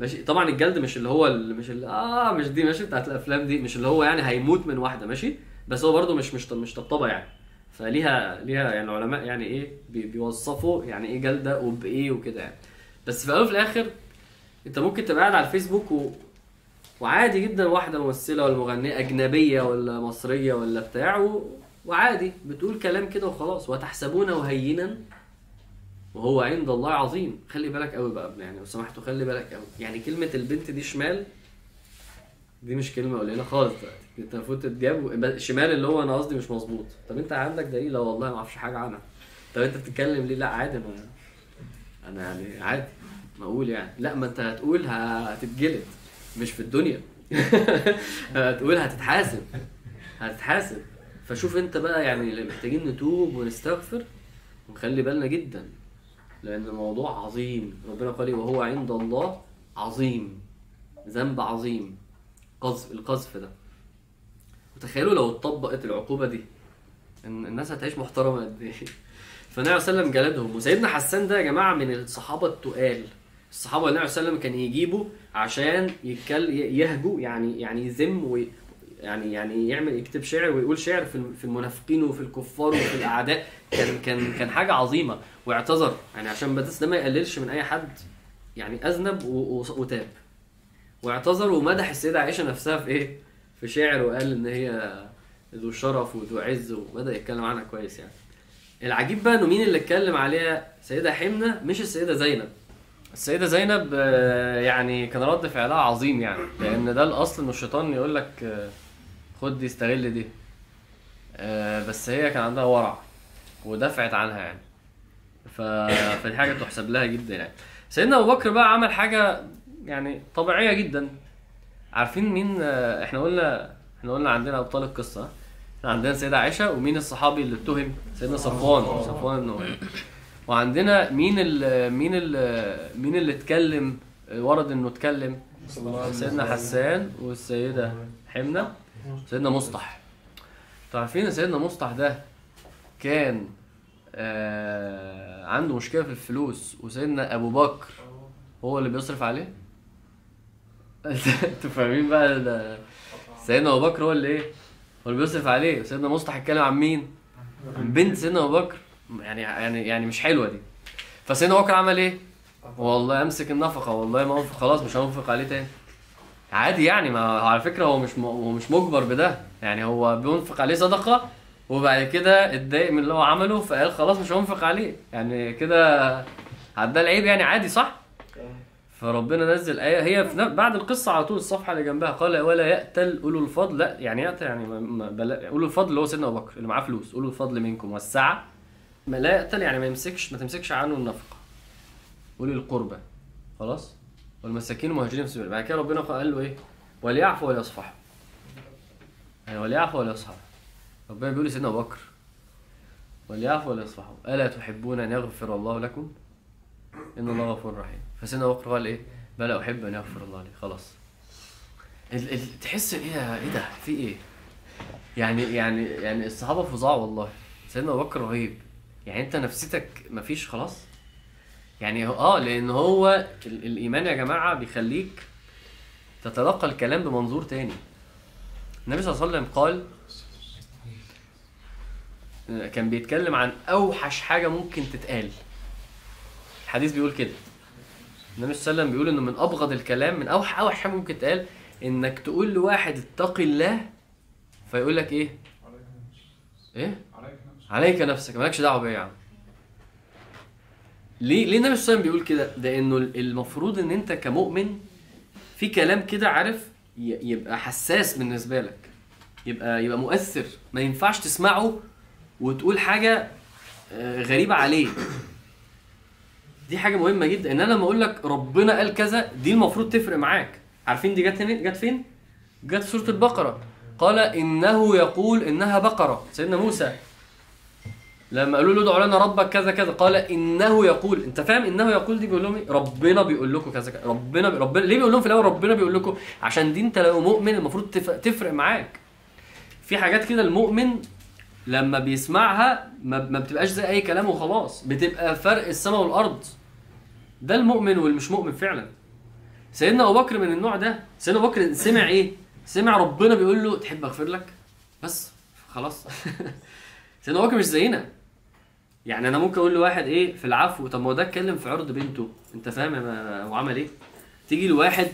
ماشي. طبعا الجلد مش اللي هو اللي مش اللي آه مش دي ماشي بتاعت الأفلام دي. مش اللي هو يعني هيموت من واحدة ماشي؟ بس هو برده مش مش مش طبطبة يعني. فليها ليها يعني علماء يعني إيه بي- بيوصفوا يعني إيه جلدة وبإيه وكده يعني. بس في الأول وفي الآخر انت ممكن تبقى قاعد على الفيسبوك و... وعادي جدا واحدة ممثلة ولا مغنية أجنبية ولا مصرية ولا بتاع و... وعادي. بتقول كلام كده وخلاص. وتحسبونه هينا وهو عند الله عظيم. خلي بالك قوي بقى يعني لو سمحتوا خلي بالك قوي. يعني كلمة البنت دي شمال دي مش كلمة قليلة خالص دلوقتي. انت المفروض تتجاب شمال اللي هو أنا قصدي مش مظبوط. طب انت عندك دليل؟ والله ما أعرفش حاجة عنها. طب انت بتتكلم ليه؟ لا عادي ما أنا يعني عادي ما أقول يعني. لا ما انت هتقول هتتجلد مش في الدنيا. هتقول هتتحاسب هتتحاسب. فشوف انت بقى يعني محتاجين نتوب ونستغفر ونخلي بالنا جدا. لأن الموضوع عظيم. ربنا قال لي وهو عند الله عظيم. ذنب عظيم. قذف القذف ده. وتخيلوا لو اتطبقت العقوبة دي. إن الناس هتعيش محترمة قد إيه. فالنبي عليه وسلم جلدهم. وسيدنا حسان ده يا جماعة من الصحابة التقال. الصحابة اللي النبي عليه وسلم كان يجيبه عشان يتكل يهجو يعني يعني يذم يعني يعني يعمل يكتب شعر ويقول شعر في الم- في المنافقين وفي الكفار وفي الأعداء كان كان كان حاجة عظيمة واعتذر يعني عشان بس ده ما يقللش من أي حد يعني أذنب وتاب واعتذر ومدح السيدة عائشة نفسها في إيه؟ في شعر وقال إن هي ذو شرف وذو عز وبدأ يتكلم عنها كويس يعني. العجيب بقى إنه مين اللي اتكلم عليها؟ سيدة حمنة مش السيدة زينب. السيدة زينب آه، يعني كان رد فعلها عظيم يعني لأن ده الأصل ان الشيطان يقول لك آه، خد دي استغل دي. آه، بس هي كان عندها ورع ودفعت عنها يعني. ف... فدي حاجة تحسب لها جدا يعني. سيدنا أبو بكر بقى عمل حاجة يعني طبيعية جدا. عارفين مين؟ آه، إحنا قلنا إحنا قلنا عندنا أبطال القصة. إحنا عندنا سيدة عائشة ومين الصحابي اللي اتهم؟ سيدنا صفوان. صفوان بن أمية وعندنا مين ال مين ال مين اللي اتكلم؟ ورد إنه اتكلم. سيدنا حسان والسيدة حمنة. سيدنا مصطح. ان سيدنا مصطح ده كان آه عنده مشكلة في الفلوس وسيدنا أبو بكر هو اللي بيصرف عليه؟ أنتوا فاهمين بقى ده. سيدنا أبو بكر هو اللي إيه؟ هو اللي بيصرف عليه. وسيدنا مصطح اتكلم عن مين؟ عن بنت سيدنا أبو بكر. يعني يعني يعني مش حلوة دي. فسيدنا أبو بكر عمل إيه؟ والله أمسك النفقة والله ما أنفق خلاص مش هنفق عليه تاني. عادي يعني ما على فكرة هو مش هو مش مجبر بده. يعني هو بينفق عليه صدقة وبعد كده اتضايق من اللي هو عمله فقال خلاص مش هنفق عليه. يعني كده عدى العيب يعني عادي صح؟ فربنا نزل آية. هي في بعد القصة على طول الصفحة اللي جنبها قال ولا يأتل أولو الفضل. لا يعني يأتل يعني أولو الفضل اللي هو سيدنا أبو بكر اللي معاه فلوس. أولو الفضل منكم والسعة. ما لا يأتل يعني ما يمسكش ما تمسكش عنه النفقة. أولي القربى خلاص؟ والمساكين المهاجرين في سبيل. بعد كده ربنا قال له إيه؟ وليعفوا وليصفحوا يعني وليعفوا وليصفحوا ربنا بيقول لسيدنا أبو بكر وليعفوا وليصفحوا ألا تحبون أن يغفر الله لكم؟ إن الله غفور رحيم. فسيدنا أبو بكر قال إيه؟ بلى أحب أن يغفر الله لي. خلاص. ال ال تحس إيه إيه ده؟ في إيه؟ يعني يعني يعني الصحابة فظاع والله. سيدنا أبو بكر رهيب. يعني أنت نفسيتك مفيش خلاص؟ يعني آه لأن هو ال الإيمان يا جماعة بيخليك تتلقى الكلام بمنظور تاني. النبي صلى الله عليه وسلم قال كان بيتكلم عن أوحش حاجة ممكن تتقال. الحديث بيقول كده. النبي صلى الله عليه وسلم بيقول إنه من أبغض الكلام من اوحش أوحش حاجة ممكن تتقال إنك تقول لواحد اتق الله فيقول لك إيه؟ نفسك إيه؟ عليك نفسك. عليك نفسك. مالكش دعوة بيا يا عم. ليه؟ ليه النبي صلى الله عليه وسلم بيقول كده ده إنه المفروض إن أنت كمؤمن في كلام كده عارف يبقى حساس بالنسبة لك. يبقى يبقى مؤثر. ما ينفعش تسمعه وتقول حاجة آه، غريبة عليه. دي حاجة مهمة جدا. إن أنا لما أقول لك ربنا قال كذا دي المفروض تفرق معاك. عارفين دي جت جت فين؟ جت في سورة البقرة. قال إنه يقول إنها بقرة. سيدنا موسى لما قالوا له ادعوا لنا ربك كذا كذا قال إنه يقول أنت فاهم إنه يقول دي؟ بيقول لهم إيه؟ ربنا بيقول لكم كذا كذا ربنا بي... ربنا ليه بيقول لهم في الأول ربنا بيقول لكم؟ عشان دي أنت لو مؤمن المفروض تف... تفرق معاك. في حاجات كده المؤمن لما بيسمعها ما, ما بتبقاش زي أي كلام وخلاص بتبقى فرق السماء والأرض. ده المؤمن والمش مؤمن فعلا. سيدنا أبو بكر من النوع ده سيدنا أبو بكر سمع إيه؟ سمع ربنا بيقول له تحب أغفر لك؟ بس خلاص. سيدنا أبو بكر مش زينا. يعني أنا ممكن أقول لواحد إيه في العفو طب ما هو ده اتكلم في عرض بنته. أنت فاهم هو عمل إيه؟ تيجي لواحد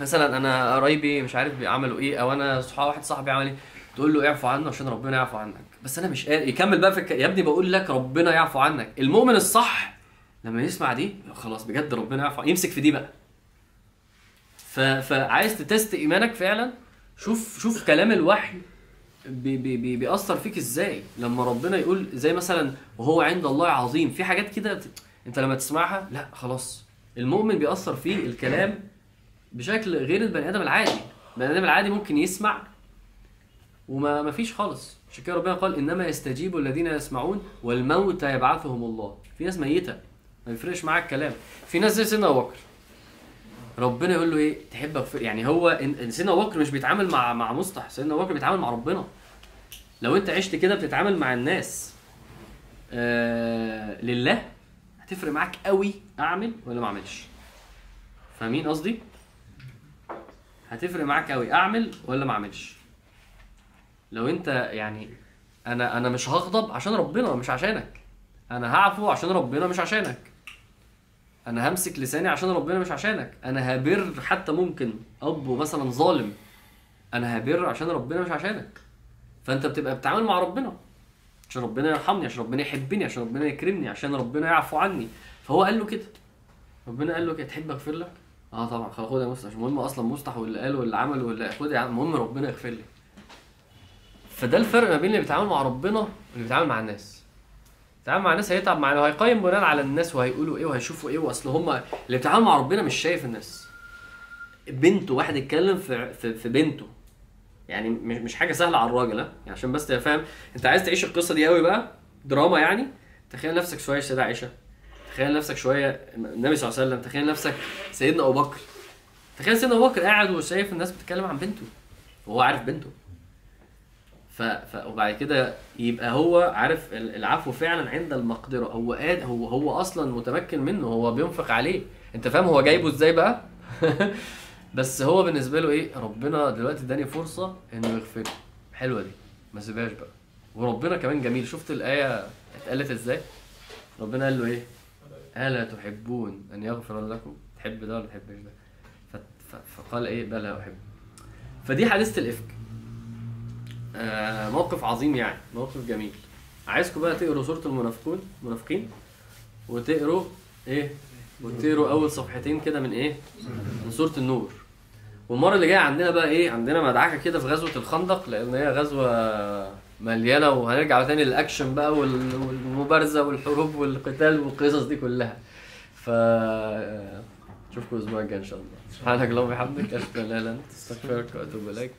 مثلا أنا قرايبي مش عارف عملوا إيه أو أنا صحاب واحد صاحبي عمل إيه تقول له اعفو عنه عشان ربنا يعفو عنك. بس أنا مش قادر يكمل بقى الك... يا ابني بقول لك ربنا يعفو عنك. المؤمن الصح لما يسمع دي خلاص بجد ربنا يعفو يمسك في دي بقى. ف... فعايز تتست إيمانك فعلا؟ شوف شوف كلام الوحي بي بي بي بيأثر فيك إزاي؟ لما ربنا يقول زي مثلا وهو عند الله عظيم في حاجات كده أنت لما تسمعها لا خلاص. المؤمن بيأثر فيه الكلام بشكل غير البني آدم العادي. البني آدم العادي ممكن يسمع وما ما فيش خالص. عشان كده ربنا قال إنما يستجيب الذين يسمعون والموتى يبعثهم الله. في ناس ميتة ما بيفرقش معاك الكلام. في ناس زي سيدنا أبو بكر. ربنا يقول له إيه؟ تحب يعني هو سيدنا أبو بكر مش بيتعامل مع مع مصطح سيدنا أبو بكر بيتعامل مع ربنا. لو انت عشت كده بتتعامل مع الناس آه لله هتفرق معاك قوي أعمل ولا ما أعملش. فاهمين قصدي؟ هتفرق معاك قوي أعمل ولا ما أعملش. لو انت يعني أنا أنا مش هغضب عشان ربنا مش عشانك. أنا هعفو عشان ربنا مش عشانك. أنا همسك لساني عشان ربنا مش عشانك. أنا هبر حتى ممكن أب مثلا ظالم. أنا هبر عشان ربنا مش عشانك. فانت بتبقى بتتعامل مع ربنا. عشان ربنا يرحمني عشان ربنا يحبني عشان ربنا يكرمني عشان ربنا يعفو عني. فهو قال له كده. ربنا قال له كده تحب أغفر لك؟ آه طبعا. خد يا مستح مش مهم أصلا مستح واللي قال واللي عمل واللي خد يا عم. المهم ربنا يغفر لي. فده الفرق ما بين اللي بيتعامل مع ربنا واللي بيتعامل مع الناس. بيتعامل مع الناس هيتعب معاه. وهيقيم بناء على الناس وهيقولوا إيه وهيشوفوا إيه وأصل هم اللي بيتعامل مع ربنا مش شايف الناس. بنته واحد يتكلم في في, في بنته. يعني مش حاجة سهلة على الراجل ها؟ يعني عشان بس تبقى فاهم. انت عايز تعيش القصة دي قوي بقى؟ دراما يعني؟ تخيل نفسك شوية سيدة عائشة. تخيل نفسك شوية النبي صلى الله عليه وسلم. تخيل نفسك سيدنا أبو بكر. تخيل سيدنا أبو بكر قاعد وشايف الناس بتتكلم عن بنته. وهو عارف بنته. ف... ف... وبعد كده يبقى هو عارف ال- العفو فعلا عند المقدرة. هو قاد هو هو أصلا متمكن منه. هو بينفق عليه. أنت فاهم هو جايبه إزاي بقى؟ بس هو بالنسبة له إيه ربنا دلوقتي اداني فرصة إنه يغفر. حلوة دي. ما سيبهاش بقى. وربنا كمان جميل. شفت الآية اتقالت إزاي؟ ربنا قال له إيه؟ ألا تحبون أن يغفر لكم؟ تحب ده ولا تحبش ده؟ فقال إيه؟ بلى أحب. فدي حادثه الإفك. آه موقف عظيم يعني. موقف جميل. عايزكم بقى تقروا سورة المنافقون؟ المنافقين وتقروا إيه؟ وتقروا أول صفحتين كده من إيه؟ من سورة النور. والمرة اللي جاية عندنا بقى إيه عندنا مدعكة كده في غزوة الخندق لأن هي غزوة مليانة وهنرجع تاني للأكشن بقى وال- والمبارزة والحروب والقتال والقصص دي كلها. ف اشوفكم الأسبوع الجاي إن شاء الله. سبحانك اللهم وبحمدك أشهد أن لا إله إلا أنت أستغفرك وأتوب إليك.